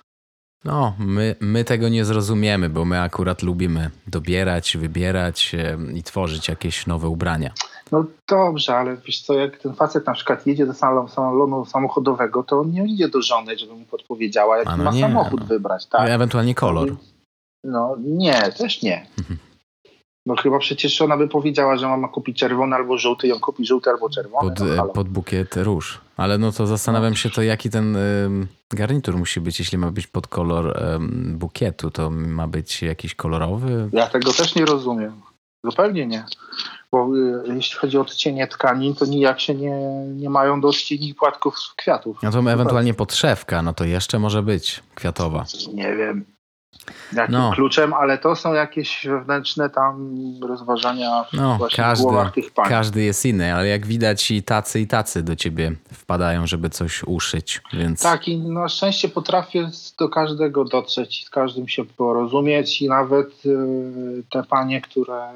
No, my, my tego nie zrozumiemy, bo my akurat lubimy dobierać, wybierać i tworzyć jakieś nowe ubrania. No dobrze, ale wiesz co, jak ten facet na przykład jedzie do salonu, salonu samochodowego, to on nie idzie do żony, żeby mu podpowiedziała, jaki no ma nie, samochód no. wybrać. Tak? Ewentualnie kolor. No nie, też nie. No chyba przecież ona by powiedziała, że ma kupić czerwony albo żółty i on kupi żółty albo czerwony. Pod, no, e, pod bukiet róż. Ale no to zastanawiam się to, jaki ten ym, garnitur musi być, jeśli ma być pod kolor ym, bukietu, to ma być jakiś kolorowy. Ja tego też nie rozumiem. Zupełnie nie. Bo y, jeśli chodzi o odcienie tkanin, to nijak się nie, nie mają do odcieni płatków kwiatów. No to ewentualnie podszewka, no to jeszcze może być kwiatowa. Nie wiem. Jakim No. kluczem, ale to są jakieś wewnętrzne tam rozważania No, właśnie w każdy, głowach tych pań. każdy jest inny, ale jak widać i tacy i tacy do ciebie wpadają, żeby coś uszyć, więc Tak, i na szczęście potrafię do każdego dotrzeć i z każdym się porozumieć i nawet y, te panie, które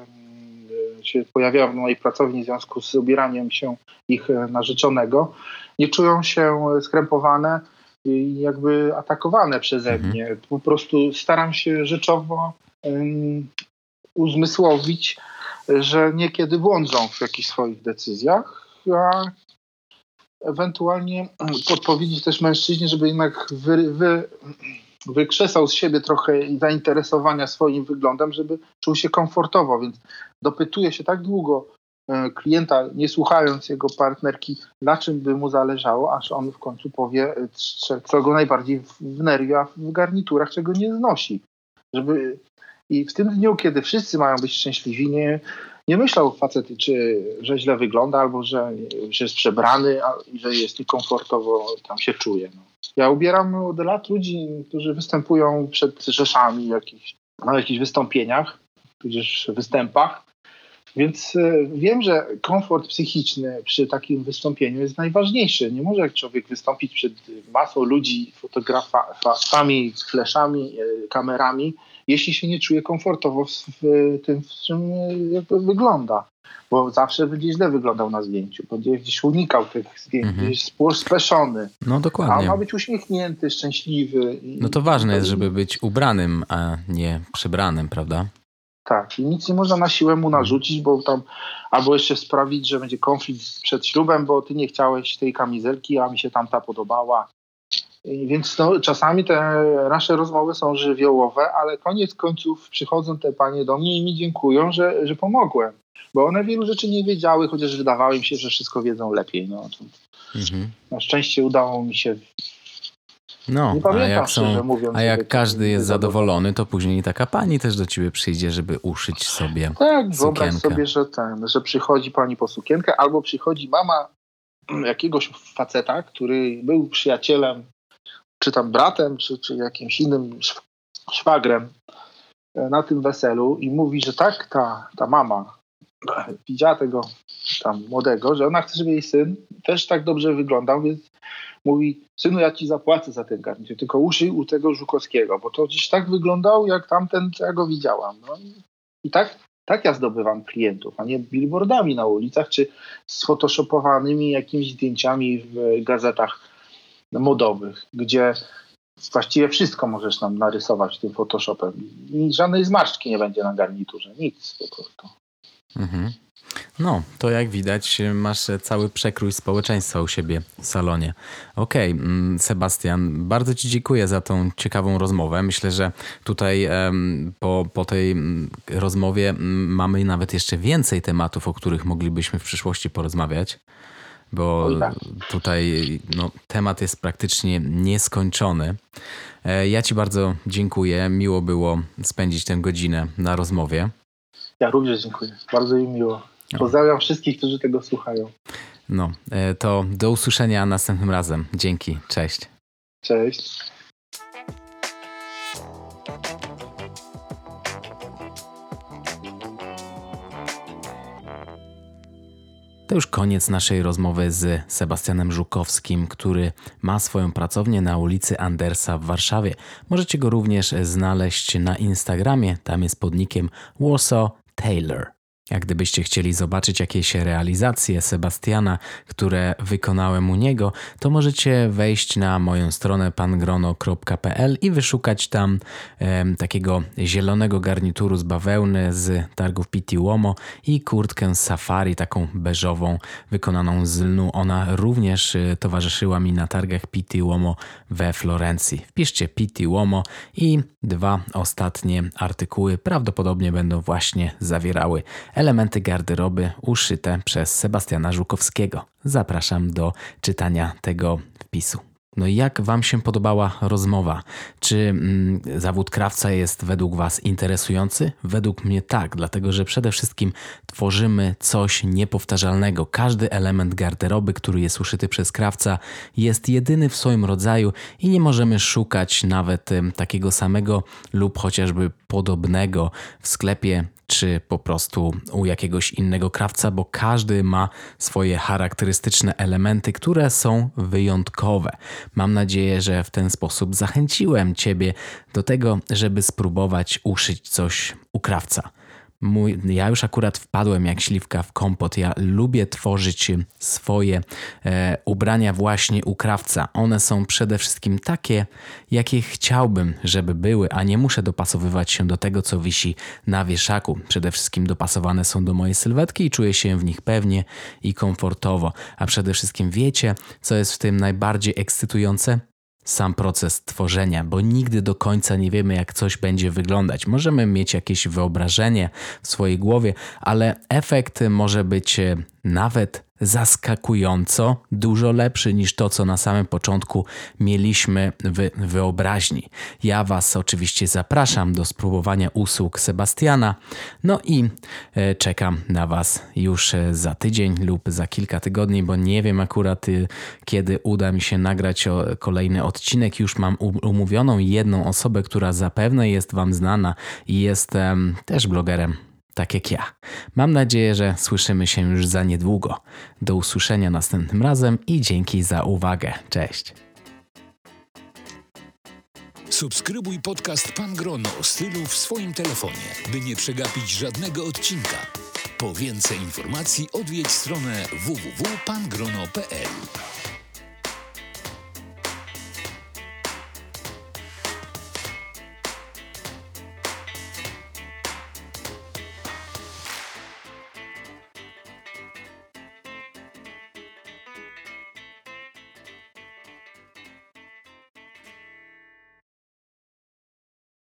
y, się pojawiają w mojej pracowni w związku z ubieraniem się ich e, narzeczonego, nie czują się skrępowane jakby atakowane przeze Mhm. mnie. Po prostu staram się rzeczowo ym, uzmysłowić, że niekiedy błądzą w jakichś swoich decyzjach, a ewentualnie podpowiedzieć też mężczyźnie, żeby jednak wy, wy, wykrzesał z siebie trochę zainteresowania swoim wyglądem, żeby czuł się komfortowo, więc dopytuje się tak długo klienta, nie słuchając jego partnerki, na czym by mu zależało, aż on w końcu powie, e, co- go najbardziej wnerwia w garniturach, czego nie znosi. Żeby i w tym dniu, kiedy wszyscy mają być szczęśliwi, nie, nie myślał facet, czy że źle wygląda, albo że, że jest przebrany, i że jest niekomfortowo tam się czuje. No. Ja ubieram od lat ludzi, którzy występują przed rzeszami jakichś, na jakichś wystąpieniach, tudzież występach. Więc e, wiem, że komfort psychiczny przy takim wystąpieniu jest najważniejszy. Nie może człowiek wystąpić przed masą ludzi, fotografami, fleszami, e, kamerami, jeśli się nie czuje komfortowo w, tym, w czym e, wygląda. Bo zawsze będzie źle wyglądał na zdjęciu, będzie gdzieś unikał tych zdjęć, Mhm. gdzieś speszony. no A on dokładnie. ma być uśmiechnięty, szczęśliwy. No to ważne jest, żeby być ubranym, a nie przebranym, prawda? Tak, i nic nie można na siłę mu narzucić, bo tam albo jeszcze sprawić, że będzie konflikt przed ślubem, bo ty nie chciałeś tej kamizelki, a mi się tamta podobała. I Więc no, czasami te nasze rozmowy są żywiołowe, ale koniec końców przychodzą te panie do mnie i mi dziękują, że, że pomogłem. Bo one wielu rzeczy nie wiedziały, chociaż wydawało im się, że wszystko wiedzą lepiej. No, Mhm. na szczęście udało mi się. No, Nie a jak, szczerze są, mówiąc. a jak każdy jest zadowolony, to później taka pani też do ciebie przyjdzie, żeby uszyć sobie. Tak, wyobraź sukienkę. sobie, że ten, że przychodzi pani po sukienkę, albo przychodzi mama jakiegoś faceta, który był przyjacielem, czy tam bratem, czy, czy jakimś innym szw- szwagrem e, na tym weselu i mówi, że tak, ta, ta mama widziała tego tam młodego, że ona chce, żeby jej syn też tak dobrze wyglądał, więc mówi, synu, ja ci zapłacę za ten garnitur, tylko uszyj u tego Żukowskiego, bo to gdzieś tak wyglądał, jak tamten, co ja go widziałam. No i, i tak, tak ja zdobywam klientów, a nie billboardami na ulicach, czy sfotoshopowanymi jakimiś zdjęciami w gazetach modowych, gdzie właściwie wszystko możesz nam narysować tym Photoshopem i żadnej zmarszczki nie będzie na garniturze, nic po prostu. Mhm. No, to jak widać, masz cały przekrój społeczeństwa u siebie w salonie. Okej, mm, Sebastian, bardzo Ci dziękuję za tą ciekawą rozmowę. Myślę, że tutaj po, po tej mm, rozmowie mm, mamy nawet jeszcze więcej tematów, o których moglibyśmy w przyszłości porozmawiać. Bo tak. tutaj no, temat jest praktycznie nieskończony. E, Ja Ci bardzo dziękuję. Miło było spędzić tę godzinę na rozmowie. Ja również dziękuję, bardzo mi miło. Pozdrawiam wszystkich, którzy tego słuchają. No, e, to do usłyszenia następnym razem. Dzięki, cześć. Cześć. To już koniec naszej rozmowy z Sebastianem Żukowskim, który ma swoją pracownię na ulicy Andersa w Warszawie. Możecie go również znaleźć na Instagramie, tam jest pod nickiem Warsaw Taylor. Jak gdybyście chcieli zobaczyć jakieś realizacje Sebastiana, które wykonałem u niego, to możecie wejść na moją stronę pangrono.pl i wyszukać tam em, takiego zielonego garnituru z bawełny z targów Pitti Uomo i kurtkę safari, taką beżową, wykonaną z lnu. Ona również y, towarzyszyła mi na targach Pitti Uomo we Florencji. Wpiszcie Pitti Uomo i dwa ostatnie artykuły prawdopodobnie będą właśnie zawierały elementy garderoby uszyte przez Sebastiana Żukowskiego. Zapraszam do czytania tego wpisu. No jak Wam się podobała rozmowa? Czy mm, zawód krawca jest według Was interesujący? Według mnie tak, dlatego że przede wszystkim tworzymy coś niepowtarzalnego. Każdy element garderoby, który jest uszyty przez krawca, jest jedyny w swoim rodzaju i nie możemy szukać nawet takiego samego lub chociażby podobnego w sklepie czy po prostu u jakiegoś innego krawca, bo każdy ma swoje charakterystyczne elementy, które są wyjątkowe. Mam nadzieję, że w ten sposób zachęciłem Ciebie do tego, żeby spróbować uszyć coś u krawca. Mój, ja już akurat wpadłem jak śliwka w kompot. Ja lubię tworzyć swoje e, ubrania właśnie u krawca. One są przede wszystkim takie, jakie chciałbym, żeby były, a nie muszę dopasowywać się do tego, co wisi na wieszaku. Przede wszystkim dopasowane są do mojej sylwetki i czuję się w nich pewnie i komfortowo. A przede wszystkim wiecie, co jest w tym najbardziej ekscytujące? Sam proces tworzenia, bo nigdy do końca nie wiemy, jak coś będzie wyglądać. Możemy mieć jakieś wyobrażenie w swojej głowie, ale efekt może być e, nawet zaskakująco dużo lepszy niż to, co na samym początku mieliśmy w wyobraźni. Ja Was oczywiście zapraszam do spróbowania usług Sebastiana. No i e, czekam na Was już e, za tydzień lub za kilka tygodni, bo nie wiem akurat e, kiedy uda mi się nagrać kolejny odcinek. Już mam umówioną jedną osobę, która zapewne jest Wam znana i jest też blogerem tak jak ja. Mam nadzieję, że słyszymy się już za niedługo. Do usłyszenia następnym razem i dzięki za uwagę. Cześć. Subskrybuj podcast Pan Grono o stylu w swoim telefonie, by nie przegapić żadnego odcinka. Po więcej informacji odwiedź stronę www.pangrono.pl.